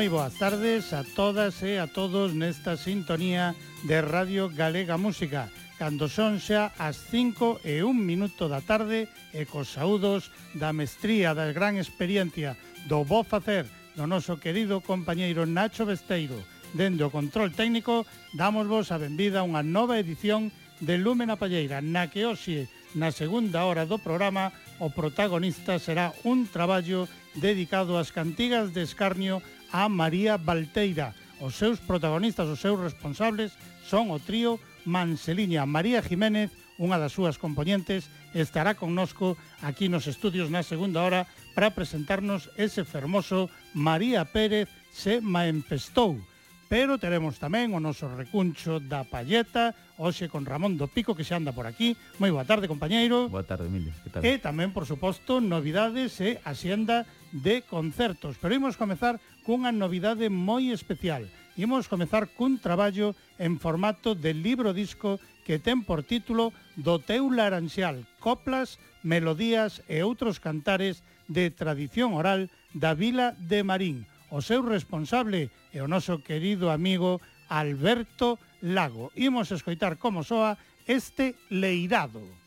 Moi boas tardes a todas e a todos nesta sintonía de Radio Galega Música cando son xa as 5 e un minuto da tarde eh, e cos saúdos da mestría da gran experiencia do bo facer do noso querido compañeiro Nacho Besteiro. Dende o control técnico, damos vos a benvida a unha nova edición de Lúmena Palleira, na que hoxe, na segunda hora do programa, o protagonista será un traballo dedicado ás cantigas de escarnio a María Valteira. Os seus protagonistas, os seus responsables, son o trío Manseliña. María Jiménez, unha das súas componentes, estará connosco aquí nos estudios na segunda hora para presentarnos ese fermoso María Pérez se maempestou. Pero teremos tamén o noso recuncho da palleta, hoxe con Ramón do Pico que se anda por aquí. Moi boa tarde, compañeiro. Boa tarde, Emilio. Que tal? E tamén, por suposto, novidades e eh, de concertos. Pero imos comezar cunha novidade moi especial. Imos comezar cun traballo en formato de libro disco que ten por título Do teu laranxial, coplas, melodías e outros cantares de tradición oral da vila de Marín. O seu responsable é o noso querido amigo Alberto Lago. Imos escoitar como soa este leirado.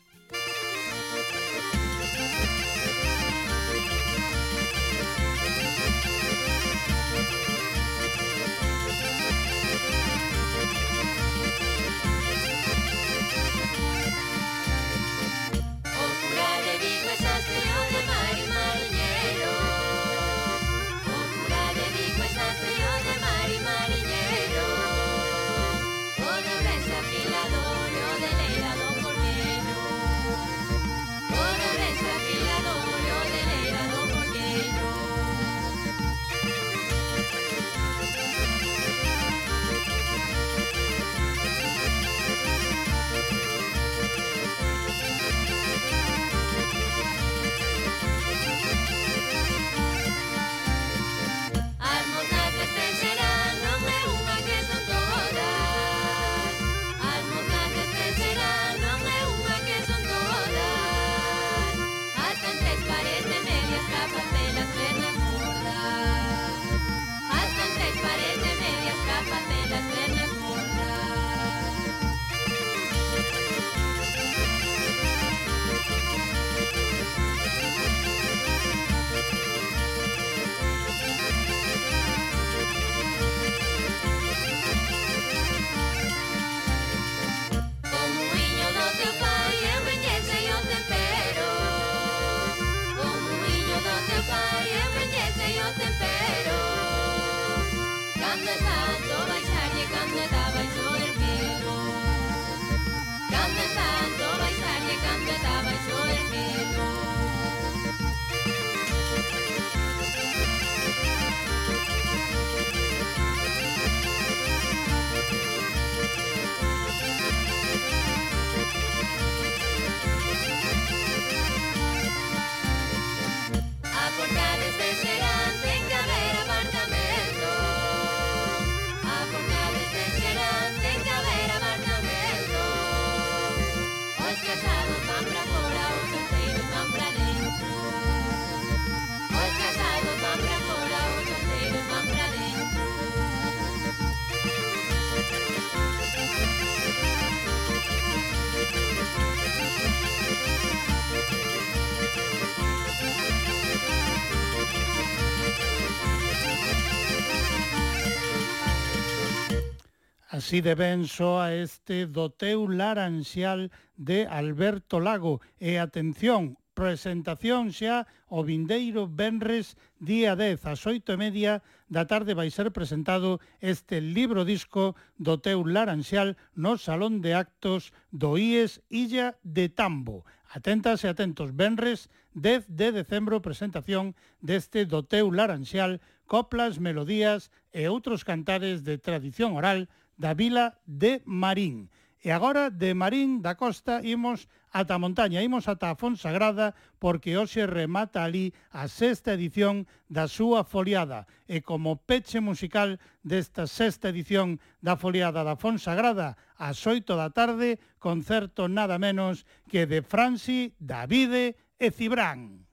Así de ben soa este do teu laranxial de Alberto Lago. E atención, presentación xa o vindeiro Benres día 10 ás 8 e media da tarde vai ser presentado este libro disco do teu laranxial no Salón de Actos do IES Illa de Tambo. Atentas e atentos, Benres 10 de decembro presentación deste do teu laranxial, coplas, melodías e outros cantares de tradición oral da vila de Marín. E agora de Marín da Costa imos ata a montaña, imos ata a Fonsagrada porque hoxe remata ali a sexta edición da súa foliada e como peche musical desta sexta edición da foliada da Fonsagrada ás oito da tarde concerto nada menos que de Franci, Davide e Cibrán.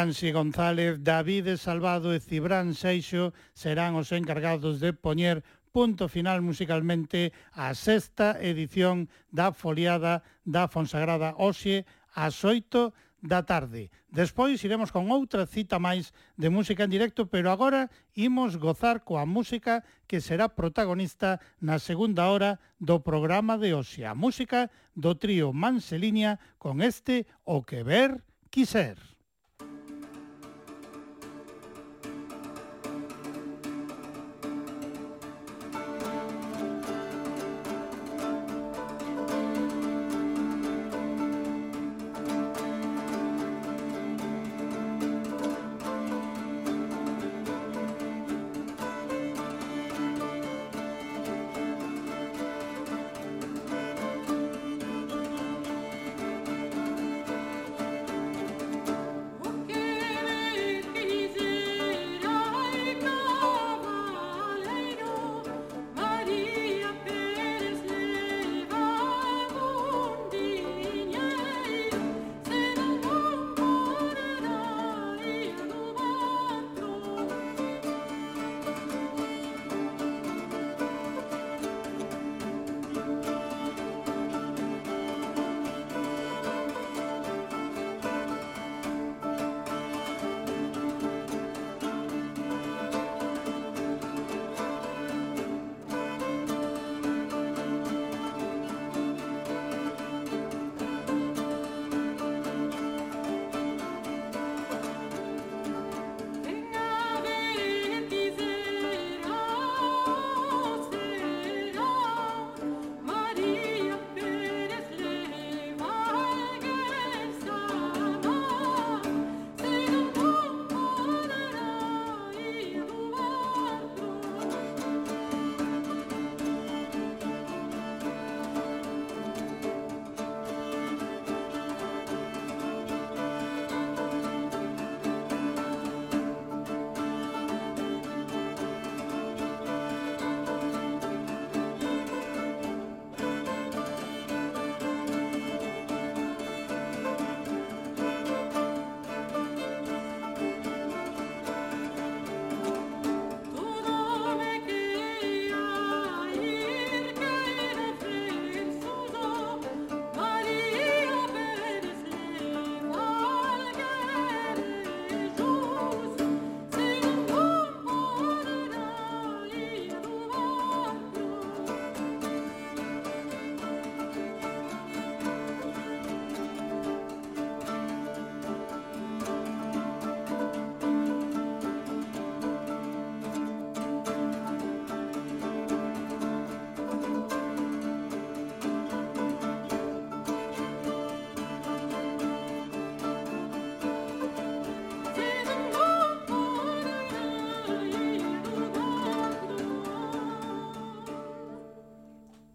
Franci González, David Salvado e Cibrán Seixo serán os encargados de poñer punto final musicalmente a sexta edición da foliada da Fonsagrada Oxe ás oito da tarde. Despois iremos con outra cita máis de música en directo, pero agora imos gozar coa música que será protagonista na segunda hora do programa de hoxe. A música do trío Manseliña con este O que ver quiser.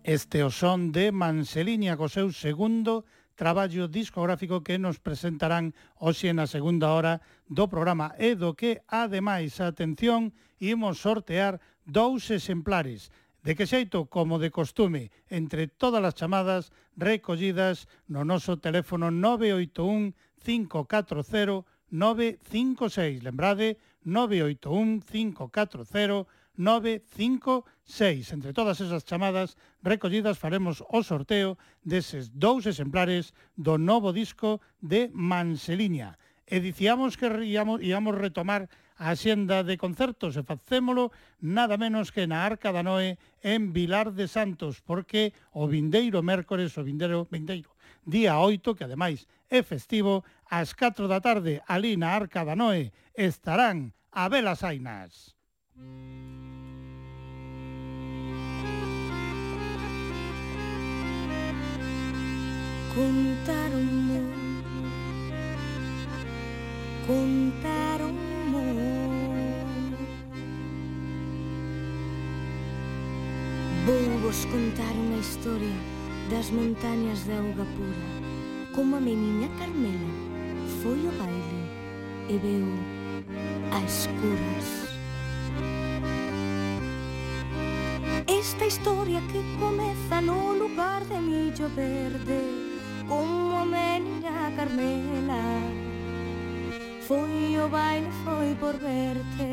Este o son de Manseliña co seu segundo traballo discográfico que nos presentarán hoxe na segunda hora do programa e do que, ademais, atención, imos sortear dous exemplares. De que xeito, como de costume, entre todas as chamadas recollidas no noso teléfono 981 540 956. Lembrade, 981 540 956. 956. Entre todas esas chamadas recollidas faremos o sorteo deses dous exemplares do novo disco de Manseliña. E dicíamos que íamos, íamos retomar a xenda de concertos e facémolo nada menos que na Arca da Noé en Vilar de Santos, porque o vindeiro mércores, o vindeiro, vindeiro día 8, que ademais é festivo, ás 4 da tarde, ali na Arca da Noé, estarán a Velas Mm. Contaronmo, contaronmo Vou vos contar unha historia das montañas de auga pura. Como a meniña Carmela foi o baile e veu a escuras. Esta historia que comeza no lugar de millo verde como a menia Carmela Foi o baile, foi por verte.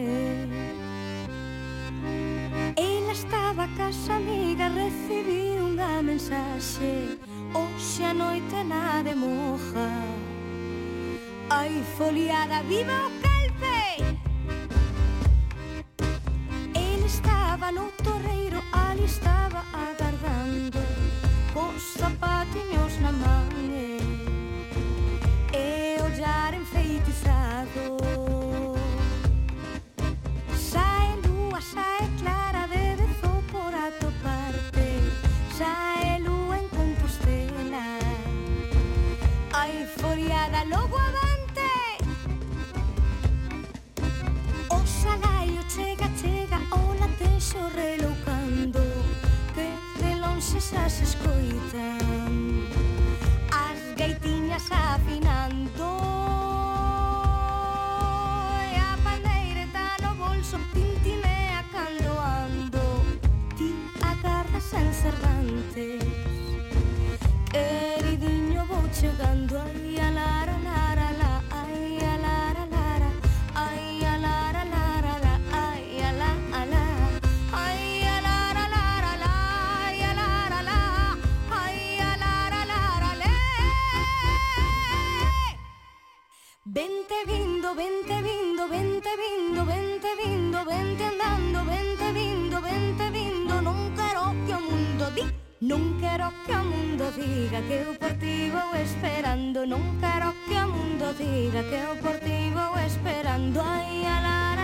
Ela estaba a casa amiga, recibí unha mensaxe. Oxe a noite na de moja. Ai, foliada, viva o calpe! xa se escoitan As gaitiñas afinando. E a pandeireta no bolso tintinea cando ando. Ti agarras en Cervantes Queridinho vou chegando vindo, vente vindo, vente vindo, vente vindo, vente andando, vente vindo, vente vindo, non quero que o mundo di, non quero que o mundo diga que eu por ti vou esperando, non quero que o mundo diga que eu por ti vou esperando, ai alara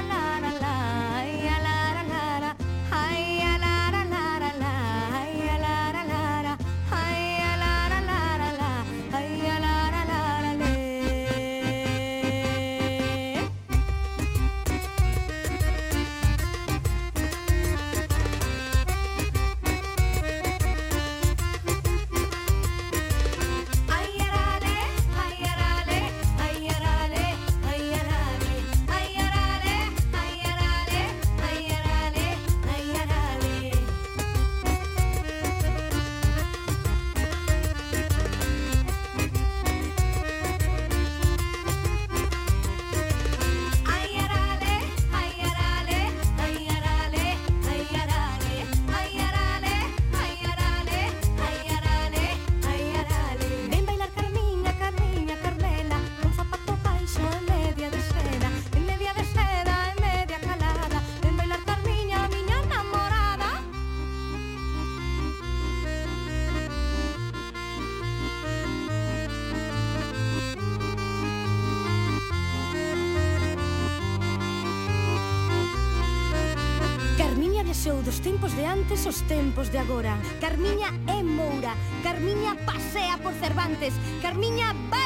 antes os tempos de agora. Carmiña é Moura. Carmiña pasea por Cervantes. Carmiña va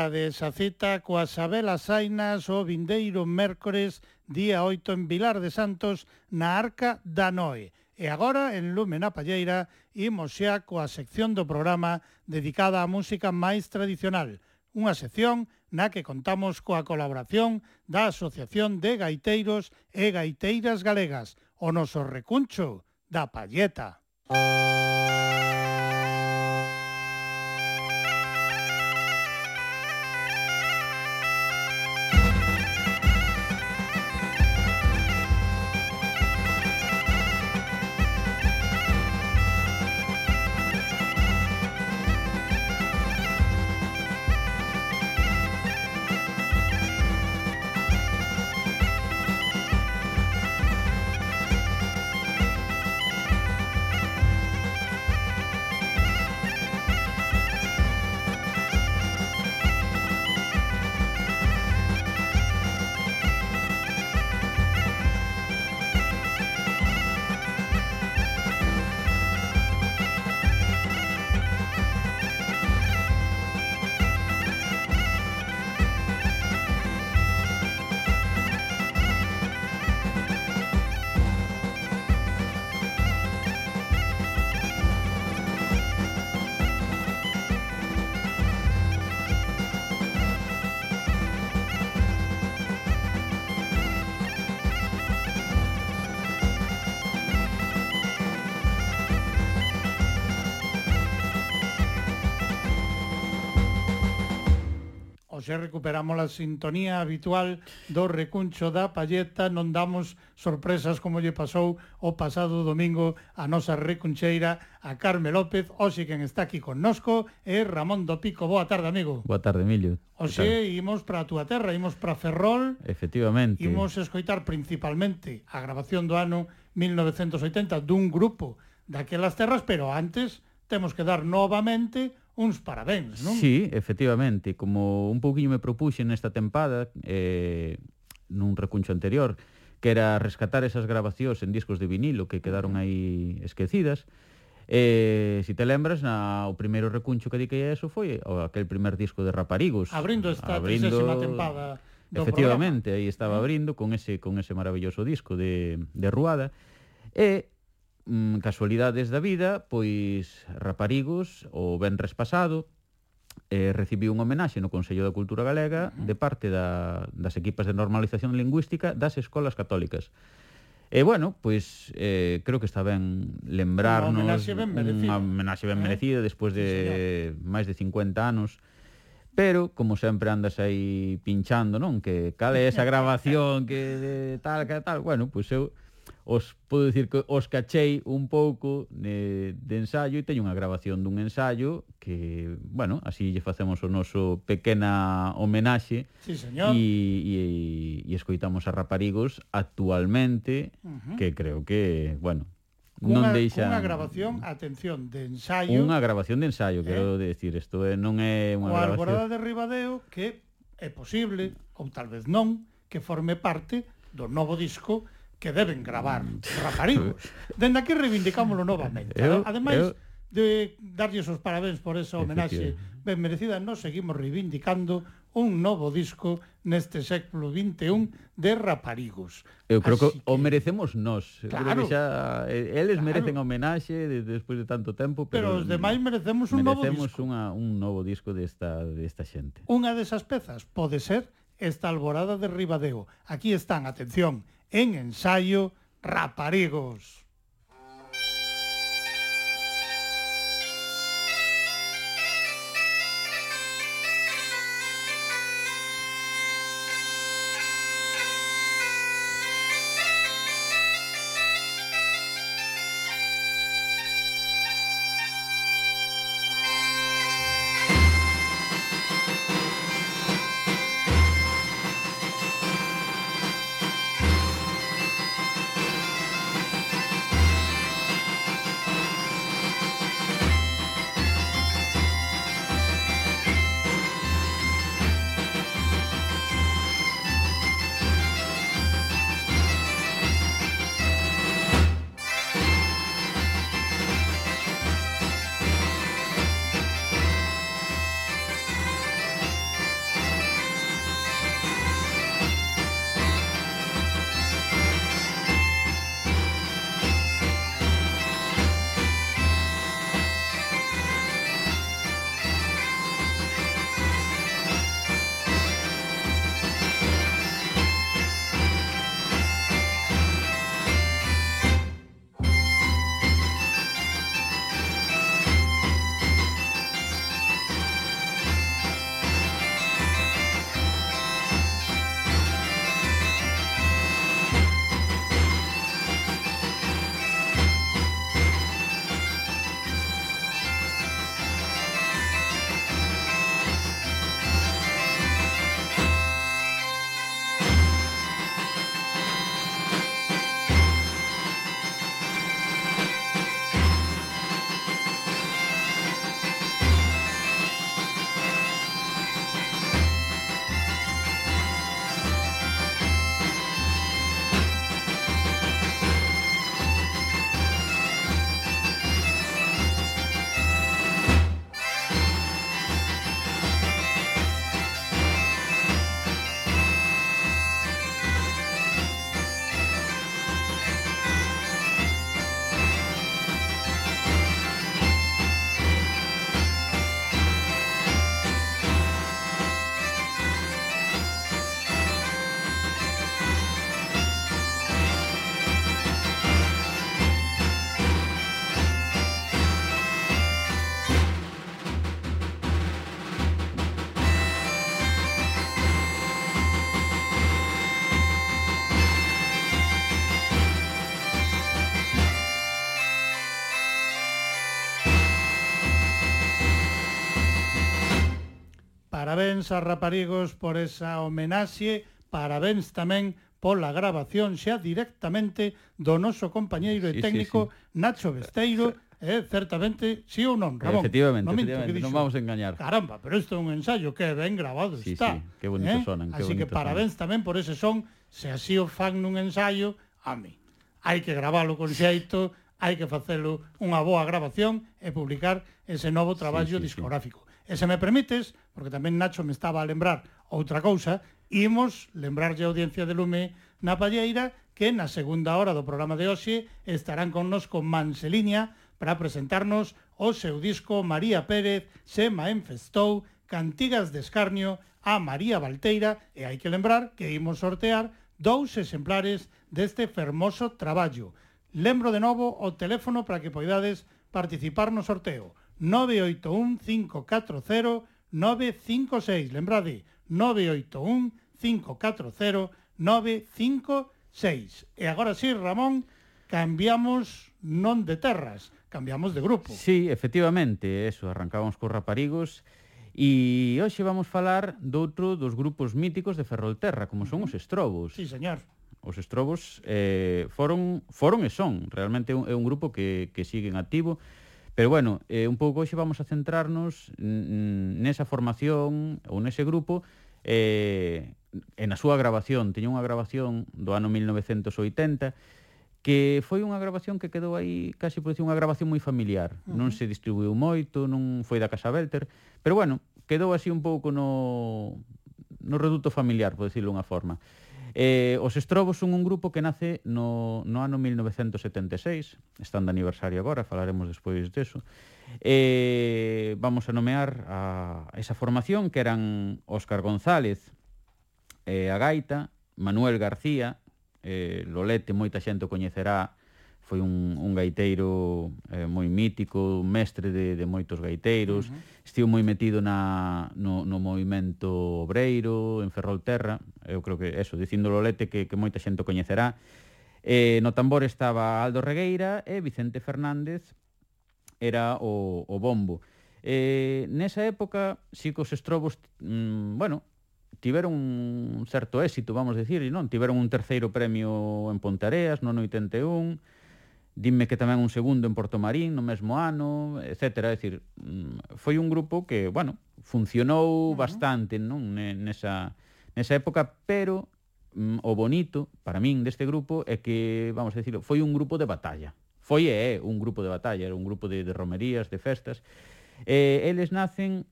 Parade esa cita coa Sabela Sainas o vindeiro mércores día 8 en Vilar de Santos na Arca da Noe. E agora, en Lume na Palleira, imos xa coa sección do programa dedicada á música máis tradicional, unha sección na que contamos coa colaboración da Asociación de Gaiteiros e Gaiteiras Galegas, o noso recuncho da Palleta. Música Xa recuperamos a sintonía habitual do recuncho da palleta, non damos sorpresas como lle pasou o pasado domingo a nosa recuncheira a Carme López, hoxe quen está aquí connosco é Ramón do Pico. Boa tarde, amigo. Boa tarde, Emilio. Oxe, imos para a túa terra, imos para Ferrol. Efectivamente. Imos escoitar principalmente a grabación do ano 1980 dun grupo daquelas terras, pero antes temos que dar novamente uns parabéns, non? Sí, efectivamente, como un pouquiño me propuxe nesta tempada, eh, nun recuncho anterior, que era rescatar esas grabacións en discos de vinilo que quedaron aí esquecidas, Eh, si te lembras, na, o primeiro recuncho que di que eso foi eh, o, aquel primer disco de Raparigos. Abrindo esta abrindo, tempada do Efectivamente, programa. aí estaba eh. abrindo con ese con ese maravilloso disco de, de Ruada. E mm, casualidades da vida, pois Raparigos, o Benres pasado, eh, recibiu un homenaxe no Consello da Cultura Galega de parte da, das equipas de normalización lingüística das escolas católicas. E bueno, pois eh, creo que está ben lembrarnos unha homenaxe ben merecida, unha homenaxe ben eh? merecida despois de sí, máis de 50 anos. Pero, como sempre andas aí pinchando, non? Que cal é esa grabación, que tal, que tal. Bueno, pois eu os podo dicir que os cachei un pouco de, de ensaio e teño unha grabación dun ensaio que, bueno, así lle facemos o noso pequena homenaxe sí, señor. E, e, e escoitamos a raparigos actualmente uh -huh. que creo que, bueno, Cunha, non deixa unha grabación, atención, de ensaio. Unha grabación de ensaio, eh? quero decir, isto é non é unha o grabación. O Alborada de Ribadeo que é posible ou tal vez non que forme parte do novo disco que deben gravar mm. raparigos. Dende aquí reivindicámoslo novamente. Eu, Ademais, eu... de darlles os parabéns por esa homenaxe ben merecida, nos seguimos reivindicando un novo disco neste século 21 de raparigos. Eu creo que, que o merecemos nós. Claro, creo que xa eles claro. merecen homenaxe de, despois de tanto tempo, pero, pero os demais merecemos un merecemos novo disco. Unha, un novo disco desta desta xente. Unha desas pezas pode ser esta alborada de Ribadeo. Aquí están, atención, en ensayo Raparigos. parabéns a raparigos por esa homenaxe, parabéns tamén pola grabación xa directamente do noso compañeiro e técnico sí, sí. Nacho Besteiro, eh, certamente, sí ou non, Ramón? Efectivamente, no minto, efectivamente, non vamos a engañar. Caramba, pero isto é un ensayo que ben grabado sí, está. Sí, que bonito eh? sonan. Así que parabéns sonan. tamén por ese son, se así o fan nun ensayo, a mí. Hai que gravalo con xeito, hai que facelo unha boa grabación e publicar ese novo traballo sí, sí, discográfico. Sí. E se me permites, porque tamén Nacho me estaba a lembrar outra cousa, imos lembrarlle a audiencia de Lume na Palleira que na segunda hora do programa de hoxe estarán connosco Manseliña para presentarnos o seu disco María Pérez se manifestou Cantigas de Escarnio a María Valteira e hai que lembrar que imos sortear dous exemplares deste fermoso traballo. Lembro de novo o teléfono para que poidades participar no sorteo 981-540-956. Lembrade, 981-540-956. E agora sí, Ramón, cambiamos non de terras, cambiamos de grupo. Sí, efectivamente, eso, arrancábamos co Raparigos, E hoxe vamos falar doutro dos grupos míticos de Ferrolterra, como son os Estrobos. Sí, señor. Os Estrobos eh, foron, foron e son, realmente é un, é un grupo que, que siguen activo, Pero bueno, eh, un pouco hoxe vamos a centrarnos nesa formación ou nese grupo eh, en a súa grabación. Tiña unha grabación do ano 1980 que foi unha grabación que quedou aí casi por decir unha grabación moi familiar. Uh -huh. Non se distribuiu moito, non foi da Casa Belter, pero bueno, quedou así un pouco no no reduto familiar, por decirlo unha forma. Eh, os Estrobos son un grupo que nace no, no ano 1976, están de aniversario agora, falaremos despois deso. Eh, vamos a nomear a esa formación que eran Óscar González, eh, a gaita, Manuel García, eh, Lolete moita xente o coñecerá foi un, un gaiteiro eh, moi mítico, mestre de, de moitos gaiteiros, uh -huh. estivo moi metido na, no, no movimento obreiro, en Ferrolterra, eu creo que eso, dicindo Lolete que, que moita xente o coñecerá, eh, no tambor estaba Aldo Regueira e Vicente Fernández era o, o bombo. Eh, nesa época, si cos estrobos, mm, bueno, tiveron un certo éxito, vamos decir, non? Tiveron un terceiro premio en Pontareas no 81, Dime que tamén un segundo en Porto Marín no mesmo ano, etc. É dicir, mm, foi un grupo que, bueno, funcionou uh -huh. bastante non? Nesa, nesa época, pero mm, o bonito para min deste grupo é que, vamos a decirlo, foi un grupo de batalla. Foi é un grupo de batalla, era un grupo de, de romerías, de festas. Eh, eles nacen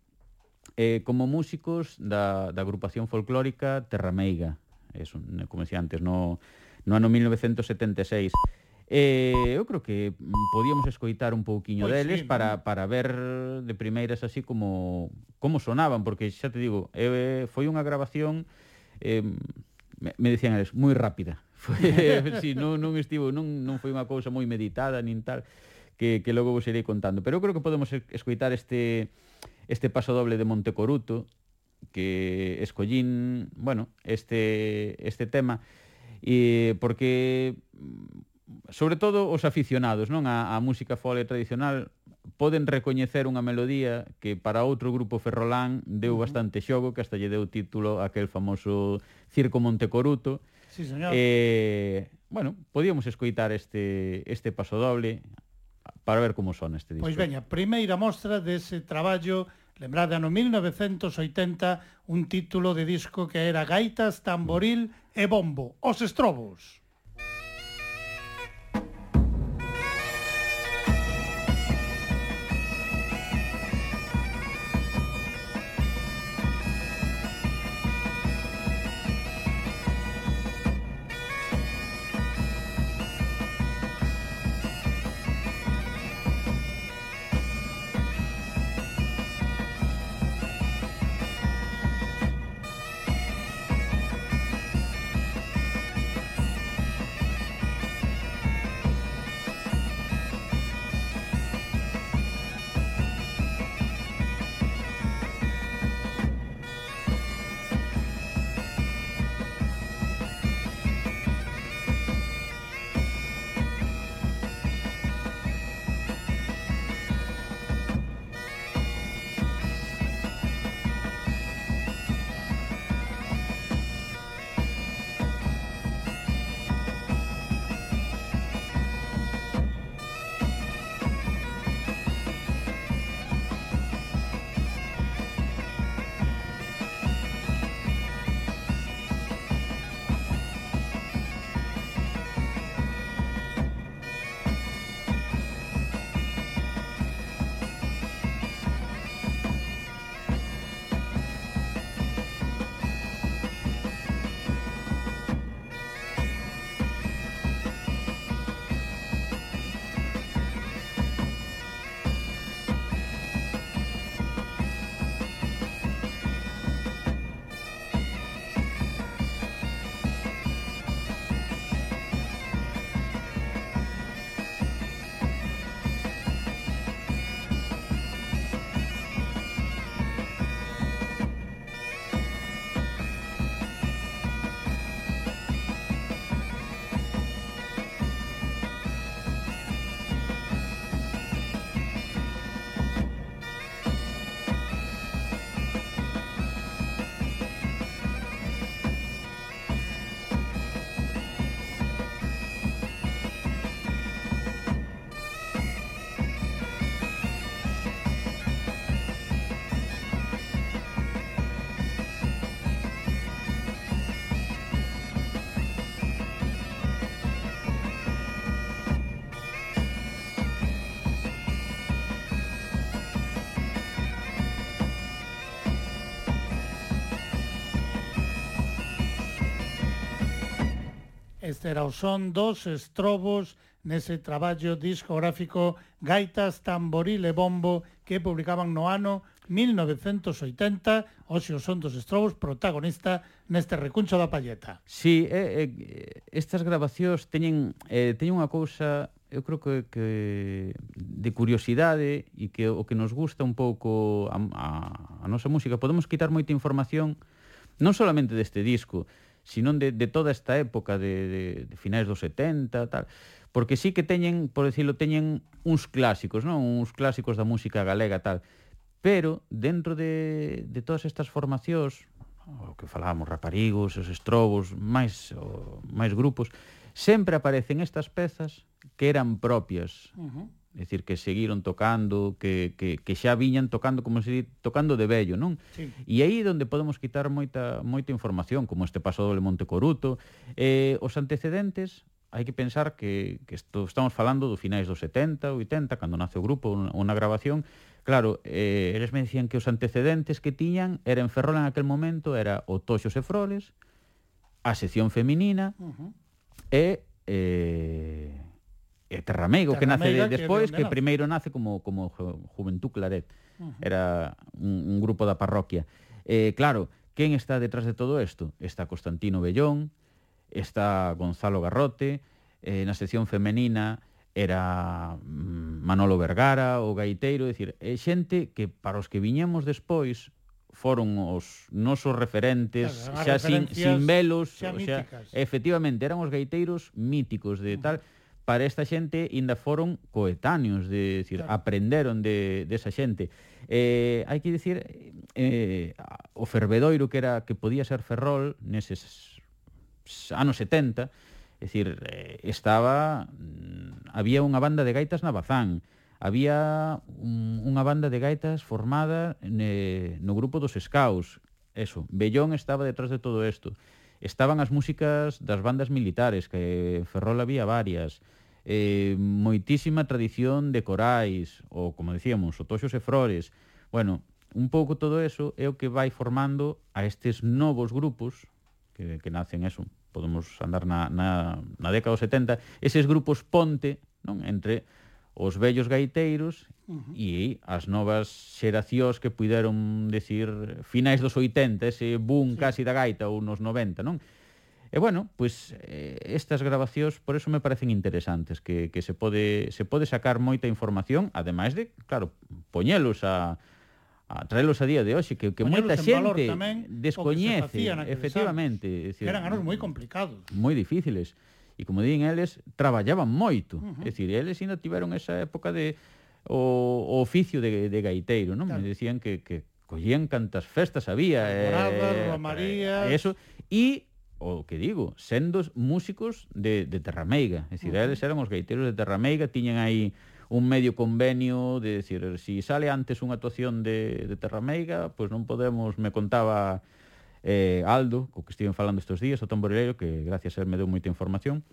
eh, como músicos da, da agrupación folclórica Terrameiga. Eso, como decía antes, no, no ano 1976. Eh, eu creo que mm, podíamos escoitar un pouquiño pois deles sí, para, para ver de primeiras así como como sonaban, porque xa te digo, eh, foi unha grabación eh, me, me decían eles, moi rápida. Foi, si, non, non estivo, non, non foi unha cousa moi meditada nin tal, que, que logo vos irei contando. Pero eu creo que podemos escoitar este este paso doble de Montecoruto, que escollín, bueno, este este tema e porque sobre todo os aficionados non a, a música fole tradicional poden recoñecer unha melodía que para outro grupo ferrolán deu bastante xogo, que hasta lle deu título aquel famoso Circo Montecoruto. Sí, señor. Eh, bueno, podíamos escoitar este, este paso doble para ver como son este disco. Pois veña, primeira mostra dese traballo Lembrade, ano 1980, un título de disco que era Gaitas, Tamboril e Bombo, Os Estrobos. era o son dos Estrobos nese traballo discográfico Gaitas, Tamboril e Bombo que publicaban no ano 1980 hoxe o son dos Estrobos protagonista neste recuncho da palleta. Si, sí, eh, eh, estas grabacións teñen, eh, teñen unha cousa eu creo que, que de curiosidade e que o que nos gusta un pouco a, a, a nosa música podemos quitar moita información non solamente deste disco sino de, de toda esta época de, de, de finais dos 70, tal, porque sí que teñen, por decirlo, teñen uns clásicos, non? Uns clásicos da música galega, tal. Pero dentro de, de todas estas formacións, o que falábamos, raparigos, os estrobos, máis o, máis grupos, sempre aparecen estas pezas que eran propias uh -huh. É dicir, que seguiron tocando, que, que, que xa viñan tocando, como se di, tocando de vello, non? Sí. E aí onde podemos quitar moita, moita información, como este paso doble Monte Coruto. Eh, os antecedentes, hai que pensar que, que esto, estamos falando do finais dos 70, 80, cando nace o grupo, unha, unha grabación. Claro, eh, eles me dicían que os antecedentes que tiñan era en Ferrol en aquel momento, era o Toxos e Froles, a sección feminina, uh -huh. e... Eh, Eh, e Terramego, que nace de, despois, que, que primeiro nace como, como Juventud Claret. Uh -huh. Era un, un grupo da parroquia. Eh, claro, quen está detrás de todo isto? Está Constantino Bellón, está Gonzalo Garrote, eh, na sección femenina era mm, Manolo Vergara, o Gaiteiro, decir, é xente que para os que viñemos despois foron os nosos referentes claro, xa sin, sin velos, xa, míticas. xa efectivamente eran os gaiteiros míticos de tal, uh -huh para esta xente inda foron coetáneos, de decir, claro. aprenderon de, de esa xente. Eh, hai que dicir, eh, o fervedoiro que era que podía ser Ferrol neses anos 70, é dicir, eh, estaba mm, había unha banda de gaitas na Bazán, había un, unha banda de gaitas formada ne, no grupo dos Scouts. eso, Bellón estaba detrás de todo isto. Estaban as músicas das bandas militares, que Ferrol había varias eh, moitísima tradición de corais, ou como decíamos, otoxos e flores. Bueno, un pouco todo eso é o que vai formando a estes novos grupos que, que nacen eso, podemos andar na, na, na década dos 70, eses grupos ponte non entre os vellos gaiteiros uh -huh. e as novas xeracións que puideron decir finais dos 80, ese boom sí. casi da gaita ou nos 90, non? Uh E bueno, pois eh, estas grabacións por eso me parecen interesantes, que, que se pode se pode sacar moita información, ademais de, claro, poñelos a a traelos a día de hoxe, que, que moita xente descoñece, efectivamente. Decir, eran anos moi complicados. Moi difíciles. E como din eles, traballaban moito. Uh -huh. É dicir, eles ainda tiveron esa época de o, o oficio de, de gaiteiro, non? Claro. Me decían que, que collían cantas festas había. Moradas, eh, romarías... Eso. E o que digo, sendo músicos de, de Terrameiga. É dicir, uh -huh. eles eran os gaiteiros de Terrameiga, tiñan aí un medio convenio de decir, si sale antes unha actuación de, de Terrameiga, pois pues non podemos, me contaba eh, Aldo, co que estiven falando estes días, o tamborileiro, que gracias a él me deu moita información,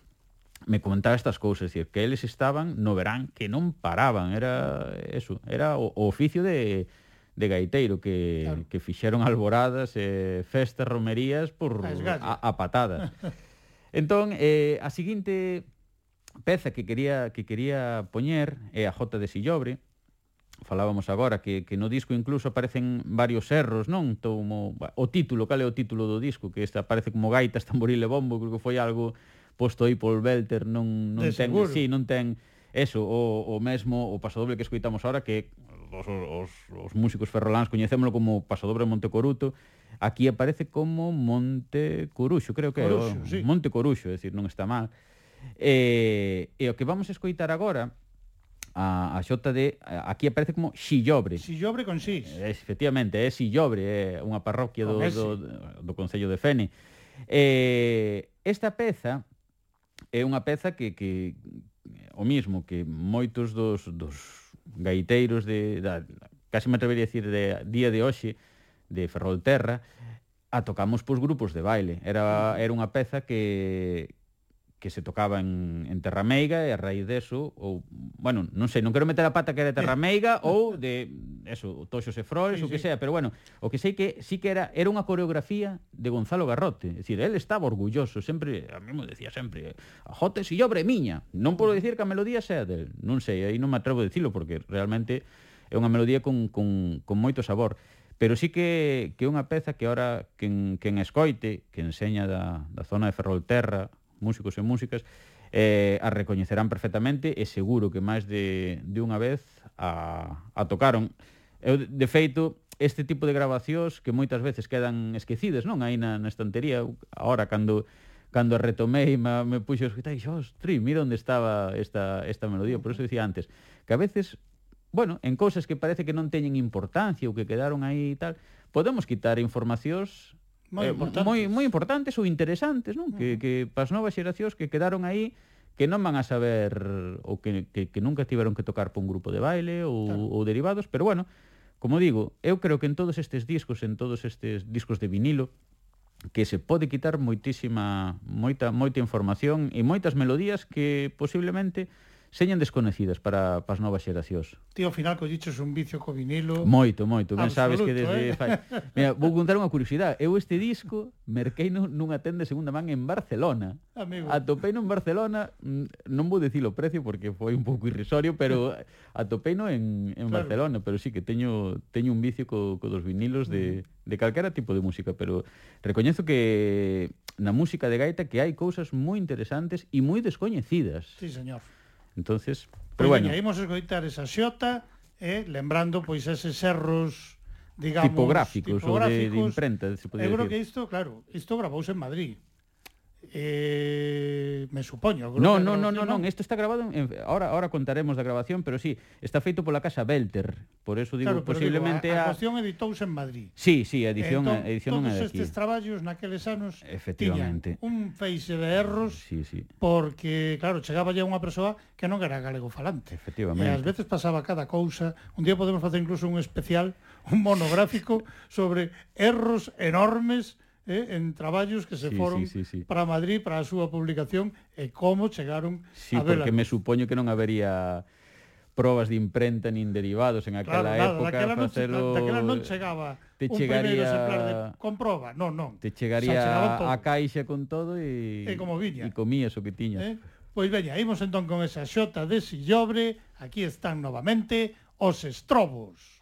me comentaba estas cousas, decir, que eles estaban no verán que non paraban, era eso, era o, o oficio de de gaiteiro que, claro. que fixeron alboradas e eh, festas, romerías por a, a patadas. entón, eh, a seguinte peza que quería que quería poñer é a Jota de Sillobre. Falábamos agora que, que no disco incluso aparecen varios erros, non? Tomo, o título, cal é o título do disco? Que este aparece como gaitas, tamboril e bombo, creo que foi algo posto aí por Belter, non, non de ten, sí, non ten eso, o, o mesmo, o pasodoble que escoitamos ahora, que os, os, os músicos ferroláns coñecémolo como Pasodobre Monte Coruto, aquí aparece como Monte Coruxo, creo que Coruxo, é, o, sí. Monte Coruxo, é dicir, non está mal. E, e o que vamos a escoitar agora a, a xota de aquí aparece como Xillobre. Xillobre con Xis. Eh, efectivamente, é Xillobre, é unha parroquia do, do, do Concello de Fene. Eh, esta peza é unha peza que, que o mismo que moitos dos, dos gaiteiros de, da, casi me atrevería a decir de día de hoxe de Ferrolterra, a tocamos pois grupos de baile. Era, era unha peza que, que se tocaba en, en Terrameiga e a raíz deso, ou, bueno, non sei, non quero meter a pata que era de Terrameiga ou de, eso, Toxos e Frores, sí, o que sí. sea, pero bueno, o que sei que sí que era era unha coreografía de Gonzalo Garrote, é dicir, él estaba orgulloso, sempre, a mesmo decía sempre, a Jote, si yo miña, non podo dicir que a melodía sea del, non sei, aí non me atrevo a dicilo, porque realmente é unha melodía con, con, con moito sabor, pero sí que, que é unha peza que ahora quen, quen escoite, que enseña da, da zona de Ferrolterra, músicos e músicas, eh, a recoñecerán perfectamente e seguro que máis de, de unha vez a, a tocaron. Eu, de feito, este tipo de grabacións que moitas veces quedan esquecidas, non? Aí na, na estantería, ahora cando cando retomei me, me puxo a escutar e dixo, ostri, mira onde estaba esta, esta melodía. Por eso dicía antes, que a veces, bueno, en cousas que parece que non teñen importancia ou que quedaron aí e tal, podemos quitar informacións moi, eh, importantes. moi, moi importantes ou interesantes, non? Que, que pas novas xeracións que quedaron aí que non van a saber ou que, que, que nunca tiveron que tocar por un grupo de baile ou, claro. ou derivados, pero bueno, como digo, eu creo que en todos estes discos, en todos estes discos de vinilo, que se pode quitar moitísima moita moita información e moitas melodías que posiblemente señan desconocidas para, para as novas xeracións. Ti ao final colliches un vicio co vinilo. Moito, moito, ben sabes que desde eh? fai... Mira, vou contar unha curiosidade. Eu este disco merquei nunha tenda de segunda man en Barcelona. Amigo. Atopei en Barcelona, mm, non vou dicir o precio porque foi un pouco irrisorio, pero atopei no en, en claro. Barcelona, pero sí que teño teño un vicio co, co dos vinilos de, mm. de calquera tipo de música, pero recoñezo que na música de gaita que hai cousas moi interesantes e moi descoñecidas. Sí, señor entonces pois pero bueno. Veña, imos escoitar esa xota eh, lembrando pois eses erros digamos tipográficos, tipográficos ou de, de imprenta, se pode Eu creo que isto, claro, isto gravouse en Madrid. Eh, me supoño. No, no, no, no, non, isto está grabado, en, ahora ahora contaremos da grabación, pero sí, está feito pola casa Belter, por eso digo, claro, posiblemente digo, a, a... a cuestión editouse en Madrid. Sí, sí, a edición, entón, edición todos de aquí. estes traballos naqueles anos efectivamente un feixe de erros sí, sí. porque, claro, chegaba ya unha persoa que non era galego falante. Efectivamente. E ás veces pasaba cada cousa. Un día podemos facer incluso un especial, un monográfico sobre erros enormes eh, en traballos que se sí, foron sí, sí, sí. para Madrid para a súa publicación e como chegaron sí, a vela. porque me supoño que non habería probas de imprenta nin derivados en aquela claro, época daquela facelo... non, daquela non chegaba te un chegaría exemplar de comproba non, non te chegaría a caixa con todo e, e como viña e comías o que tiñas eh? pois veña, imos entón con esa xota de sillobre aquí están novamente os estrobos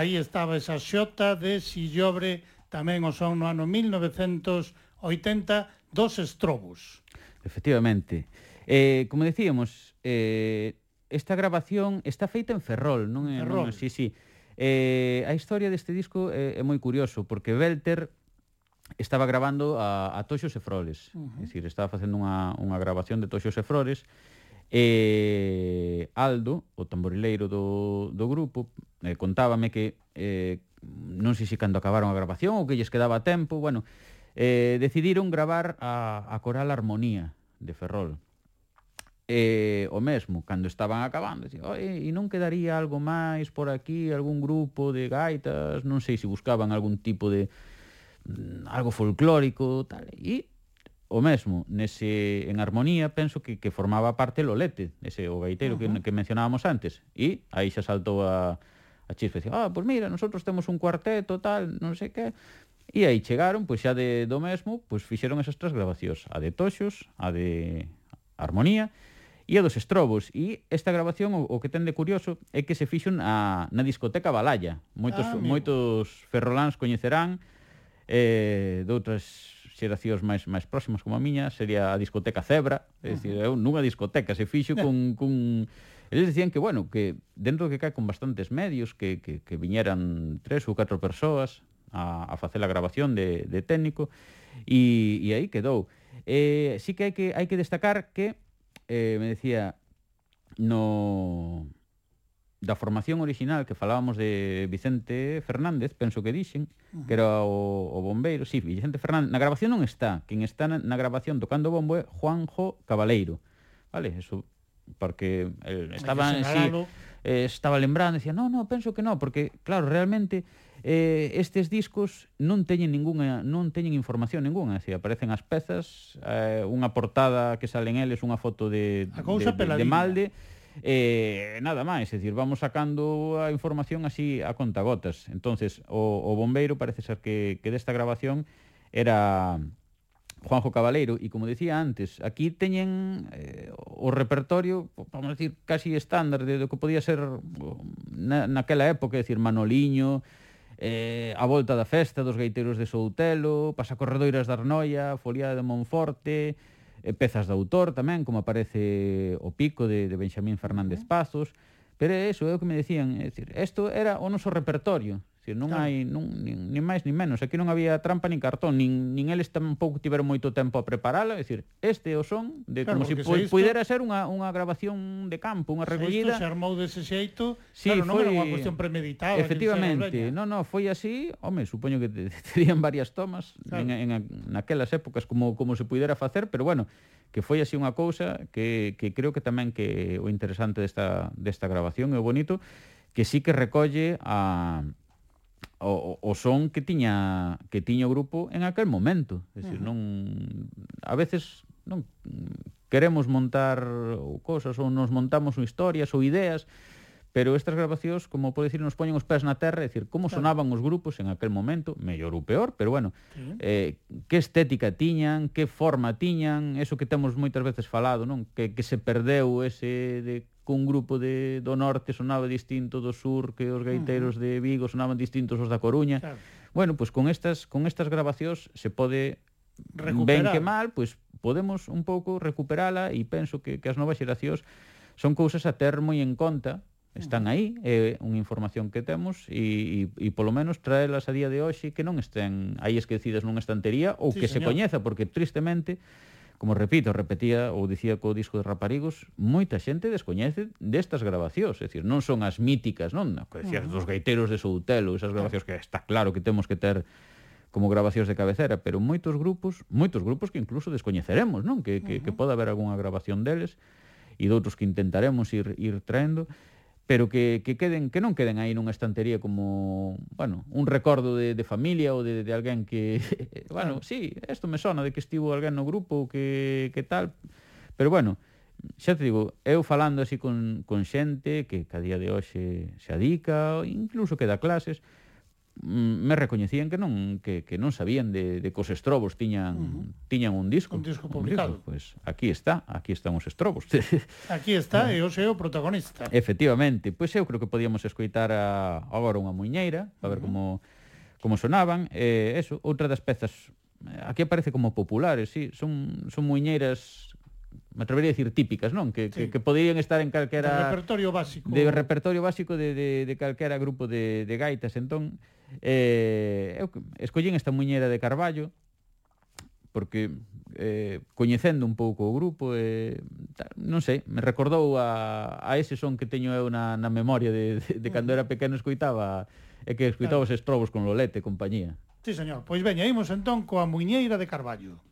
aí estaba esa xota de Sillobre, tamén o son no ano 1980, dos estrobos. Efectivamente. Eh, como decíamos, eh, esta grabación está feita en Ferrol, non é? Ferrol. Non, sí, sí. Eh, a historia deste disco é, é moi curioso, porque Belter estaba grabando a, a Toxos e Frores. Uh -huh. É dicir, estaba facendo unha, unha grabación de Toxos e Frores. E eh, Aldo, o tamborileiro do, do grupo, eh, contábame que eh, non sei se cando acabaron a grabación ou que lles quedaba tempo, bueno, eh, decidiron gravar a, a coral Armonía de Ferrol. Eh, o mesmo, cando estaban acabando, dicían, Oi, e non quedaría algo máis por aquí, algún grupo de gaitas, non sei se buscaban algún tipo de mm, algo folclórico, tal, e o mesmo, nese, en armonía, penso que, que formaba parte Lolete, ese o gaitero uh -huh. que, que mencionábamos antes, e aí xa saltou a, a Chispa dicía, ah, pois mira, nosotros temos un cuarteto, tal, non sei que. E aí chegaron, pois xa de do mesmo, pois fixeron esas tres grabacións, a de Toxos, a de Armonía e a dos Estrobos. E esta grabación o, o que ten de curioso é que se fixo na, na discoteca Balaya Moitos ah, moitos ferroláns coñecerán eh, de outras xeracións máis máis próximas como a miña, sería a discoteca Zebra, é dicir, eu nunha discoteca se fixo con, con Eles decían que, bueno, que dentro que cae con bastantes medios, que, que, que viñeran tres ou catro persoas a, a facer a grabación de, de técnico, e, e aí quedou. Eh, sí que hai que hai que destacar que eh, me decía no da formación original que falábamos de Vicente Fernández, penso que dixen, uh -huh. que era o, o bombeiro, sí, Vicente Fernández, na grabación non está, quen está na, na grabación tocando bombo é Juanjo Cabaleiro. Vale, eso porque eh, el, estaba en sí, eh, estaba lembrando, decía, no, no, penso que no, porque claro, realmente eh, estes discos non teñen ninguna non teñen información ninguna, así aparecen as pezas, eh, unha portada que salen eles, unha foto de a cousa de, de, de Malde, eh, nada máis, é dicir, vamos sacando a información así a contagotas. Entonces, o, o bombeiro parece ser que, que desta grabación era Juanjo Cabaleiro, e como decía antes, aquí teñen eh, o repertorio, vamos a decir, casi estándar de, do que podía ser na, naquela época, é dicir, Manoliño, eh, a volta da festa dos gaiteiros de Soutelo, pasacorredoiras da Arnoia, Foliada de Monforte, eh, pezas de autor tamén, como aparece o pico de, de Benxamín Fernández Pazos, pero é iso, é o que me decían, é dicir, isto era o noso repertorio, Si non claro. hai non, nin, nin máis nin menos, aquí non había trampa nin cartón, nin, nin eles tampouco tiveron moito tempo a preparala, é dicir, este o son de claro, como se si isto... pudera ser unha, unha grabación de campo, unha recollida. Se isto se armou dese xeito, sí, claro, non foi... era unha cuestión premeditada. Efectivamente, non, non, foi así, home, supoño que terían varias tomas claro. en, en, naquelas épocas como, como se pudera facer, pero bueno, que foi así unha cousa que, que creo que tamén que o interesante desta, desta grabación é o bonito, que sí que recolle a, o, o son que tiña que tiña o grupo en aquel momento, é dicir, uh -huh. non a veces non queremos montar ou cosas ou nos montamos ou historias ou ideas pero estas grabacións, como pode dicir, nos poñen os pés na terra, é dicir, como claro. sonaban os grupos en aquel momento, mellor ou peor, pero bueno, sí. eh, que estética tiñan, que forma tiñan, eso que temos moitas veces falado, non? Que, que se perdeu ese de que un grupo de, do norte sonaba distinto do sur, que os gaiteiros uh -huh. de Vigo sonaban distintos os da Coruña. Claro. Bueno, pois pues con estas con estas grabacións se pode Recuperar. ben que mal, pois pues, podemos un pouco recuperala e penso que, que as novas xeracións son cousas a ter moi en conta Están aí, é unha información que temos e, e, e polo menos traelas a día de hoxe que non estén aí esquecidas nunha estantería ou sí, que señor. se coñeza, porque tristemente como repito, repetía ou dicía co disco de Raparigos, moita xente descoñece destas grabacións, é dicir, non son as míticas, non? Que decías dos gaiteros de Soutelo, esas grabacións que está claro que temos que ter como grabacións de cabecera, pero moitos grupos, moitos grupos que incluso descoñeceremos, non? Que, que, uh -huh. que poda haber algunha grabación deles e doutros que intentaremos ir, ir traendo, pero que, que, queden, que non queden aí nunha estantería como, bueno, un recordo de, de familia ou de, de alguén que, bueno, sí, isto me sona de que estivo alguén no grupo, que, que tal, pero bueno, xa te digo, eu falando así con, con xente que cada día de hoxe se adica, incluso que dá clases, Mm, me recoñecían que non que, que non sabían de, de cos estrobos tiñan uh -huh. tiñan un disco. Un disco publicado. pois disco. Pues aquí está, aquí están os estrobos. aquí está e o seu protagonista. Efectivamente, pois pues eu creo que podíamos escoitar a, agora unha muiñeira, a ver uh -huh. como como sonaban, e eh, eso, outra das pezas eh, aquí aparece como populares, sí, son son muiñeiras me atrevería a decir típicas, non? Que, sí. que, que poderían estar en calquera... De repertorio básico. De repertorio básico de, de, de calquera grupo de, de gaitas. Entón, eh, eu escollín esta muñera de Carballo, porque eh, coñecendo un pouco o grupo, eh, non sei, me recordou a, a ese son que teño eu na, na memoria de, de, de cando mm. era pequeno escoitaba, e que escoitaba claro. os estrobos con Lolete e compañía. Sí, señor. Pois veña, imos entón coa muñeira de Carballo.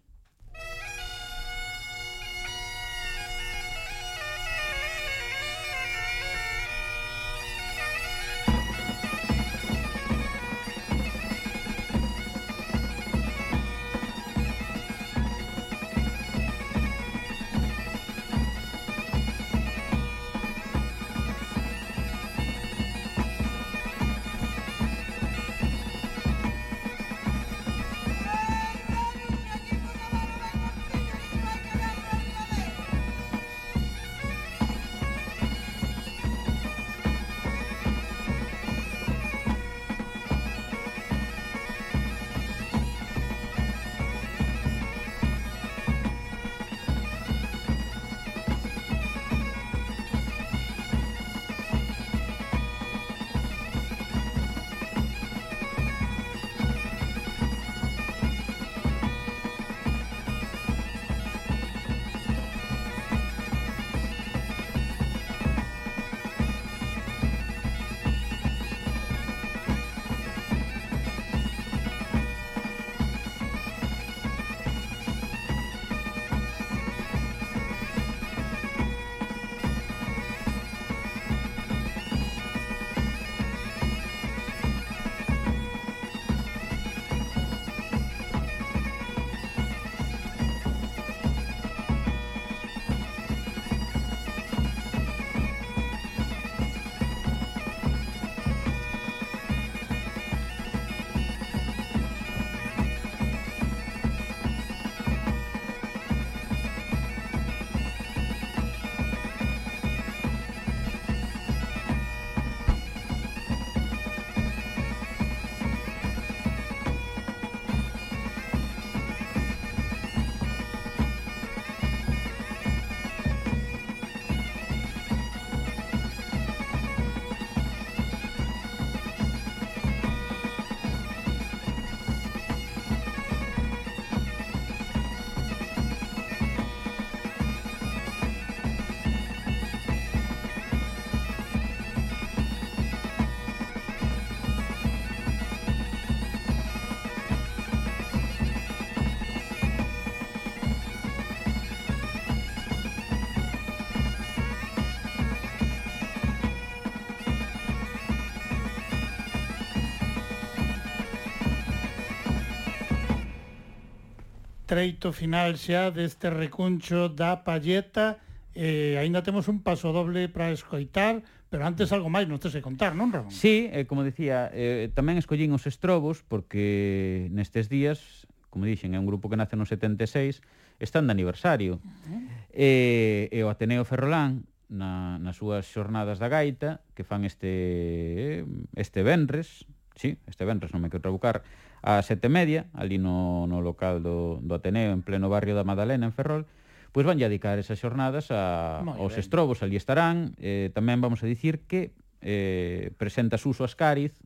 feito final xa deste recuncho da Palleta eh, aínda temos un paso doble para escoitar, pero antes algo máis nos tes que contar, non, Ramón? Sí, eh, como dicía, eh, tamén escollín os estrobos porque nestes días, como dixen, é un grupo que nace no 76, están de aniversario. Uh -huh. eh, e o Ateneo Ferrolán na, nas súas xornadas da gaita que fan este eh, este venres, sí, este venres non me quero trabucar, a sete media, ali no, no local do, do Ateneo, en pleno barrio da Madalena, en Ferrol, pois van dedicar esas xornadas a, aos ben. estrobos, ali estarán. Eh, tamén vamos a dicir que eh, presenta Suso Ascariz,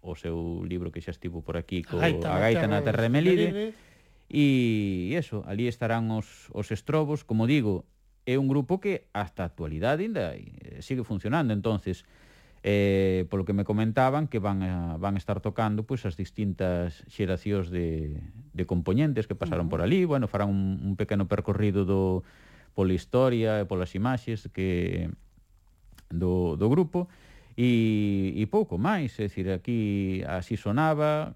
o seu libro que xa estivo por aquí, co, Gaita, a Gaita na Terra Melide, e eso, ali estarán os, os estrobos, como digo, é un grupo que hasta a actualidade ainda sigue funcionando, entonces eh, polo que me comentaban que van, a, van a estar tocando pois, as distintas xeracións de, de componentes que pasaron uh -huh. por ali, bueno, farán un, un pequeno percorrido do, pola historia e polas imaxes que do, do grupo, e, e pouco máis, é dicir, aquí así sonaba,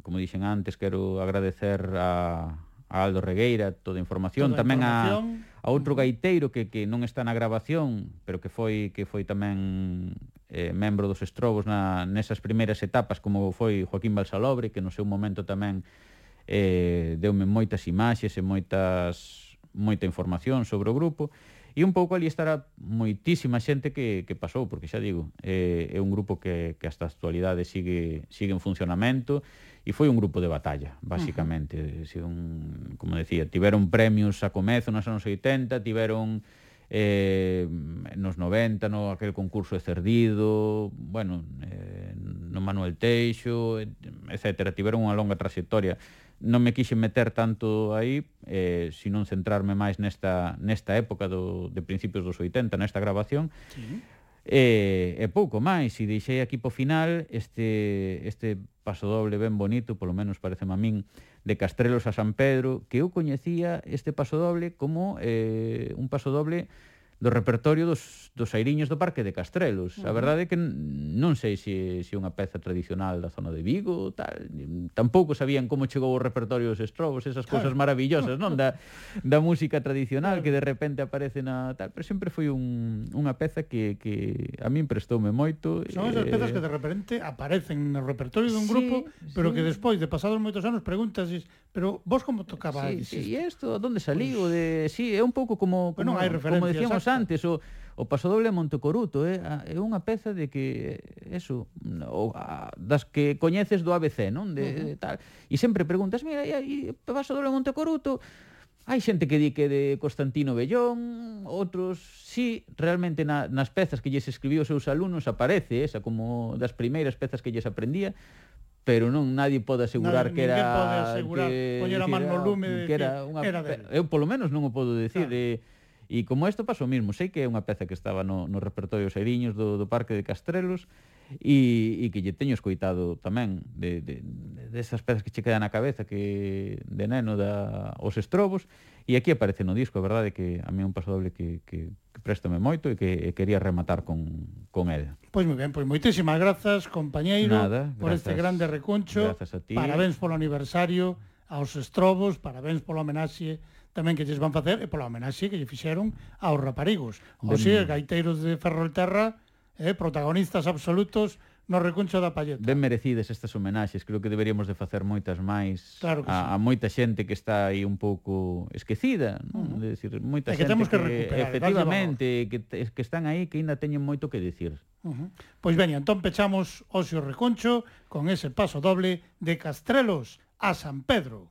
como dixen antes, quero agradecer a, a Aldo Regueira toda a información, toda a tamén información. a A outro gaiteiro que, que non está na grabación, pero que foi que foi tamén eh, membro dos Estrobos na, nesas primeiras etapas, como foi Joaquín Balsalobre, que no seu momento tamén eh, deume moitas imaxes e moitas moita información sobre o grupo. E un pouco ali estará moitísima xente que, que pasou, porque xa digo, eh, é un grupo que, que hasta a actualidade sigue, sigue en funcionamento e foi un grupo de batalla, basicamente. Uh -huh. Si un, como decía, tiveron premios a comezo nos anos 80, tiveron eh, nos 90, no aquel concurso de Cerdido, bueno, eh, no Manuel Teixo, etc. Tiveron unha longa trayectoria. Non me quixen meter tanto aí, eh, sino centrarme máis nesta, nesta época do, de principios dos 80, nesta grabación. Sí E, e pouco máis, e deixei aquí po final este, este paso doble ben bonito, polo menos parece a min, de Castrelos a San Pedro, que eu coñecía este paso doble como eh, un paso doble do repertorio dos, dos airiños do Parque de Castrelos. Uh -huh. A verdade é que non sei se, se unha peza tradicional da zona de Vigo, tal, tampouco sabían como chegou o repertorio dos estrobos, esas cousas maravillosas, non? Da, da música tradicional claro. que de repente aparece na tal, pero sempre foi un, unha peza que, que a min prestoume moito. Son esas eh, pezas que de repente aparecen no repertorio dun sí, grupo, pero sí. que despois de pasados moitos anos preguntas Pero vos como tocaba sí, sí, E isto, onde saliu? De... Sí, é un pouco como, como, bueno, hai como decíamos exacto. antes, o, o pasodoble eh, a Montecoruto, é, eh? é unha peza de que, eso, o, a, das que coñeces do ABC, non? De, uh -huh. tal. E sempre preguntas, mira, e, e pasodoble a Montecoruto, Hai xente que di que de Constantino Bellón, outros sí, realmente na, nas pezas que lles escribiu os seus alumnos aparece esa como das primeiras pezas que lles aprendía, pero non nadie pode asegurar Nada, que era pode asegurar, que, poñer a man no lume que era, unha, era dele. eu polo menos non o podo dicir claro. e, e como isto pasou mesmo sei que é unha peza que estaba no, no repertorio Seriños do, do Parque de Castrelos e, e que lle teño escoitado tamén de, de, desas esas pezas que che quedan na cabeza que de neno da os estrobos e aquí aparece no disco, a verdade que a mí é un paso doble que, que préstame moito e que e quería rematar con, con el. Pois moi ben, pois moitísimas grazas, compañeiro, Nada, por este grande recuncho. Grazas a ti. Parabéns polo aniversario, aos estrobos, parabéns pola homenaxe tamén que lles van facer e pola homenaxe que lle fixeron aos raparigos. Os sea, gaiteiros de Ferrolterra, eh, protagonistas absolutos no recuncho da palleta. Ben merecides estas homenaxes, creo que deberíamos de facer moitas máis claro a, sí. a moita xente que está aí un pouco esquecida, non? Uh -huh. De decir, moita que xente temos que, que efectivamente que, que están aí que aínda teñen moito que dicir. Uh -huh. Pois veña, entón pechamos Ocio Recuncho con ese paso doble de Castrelos a San Pedro.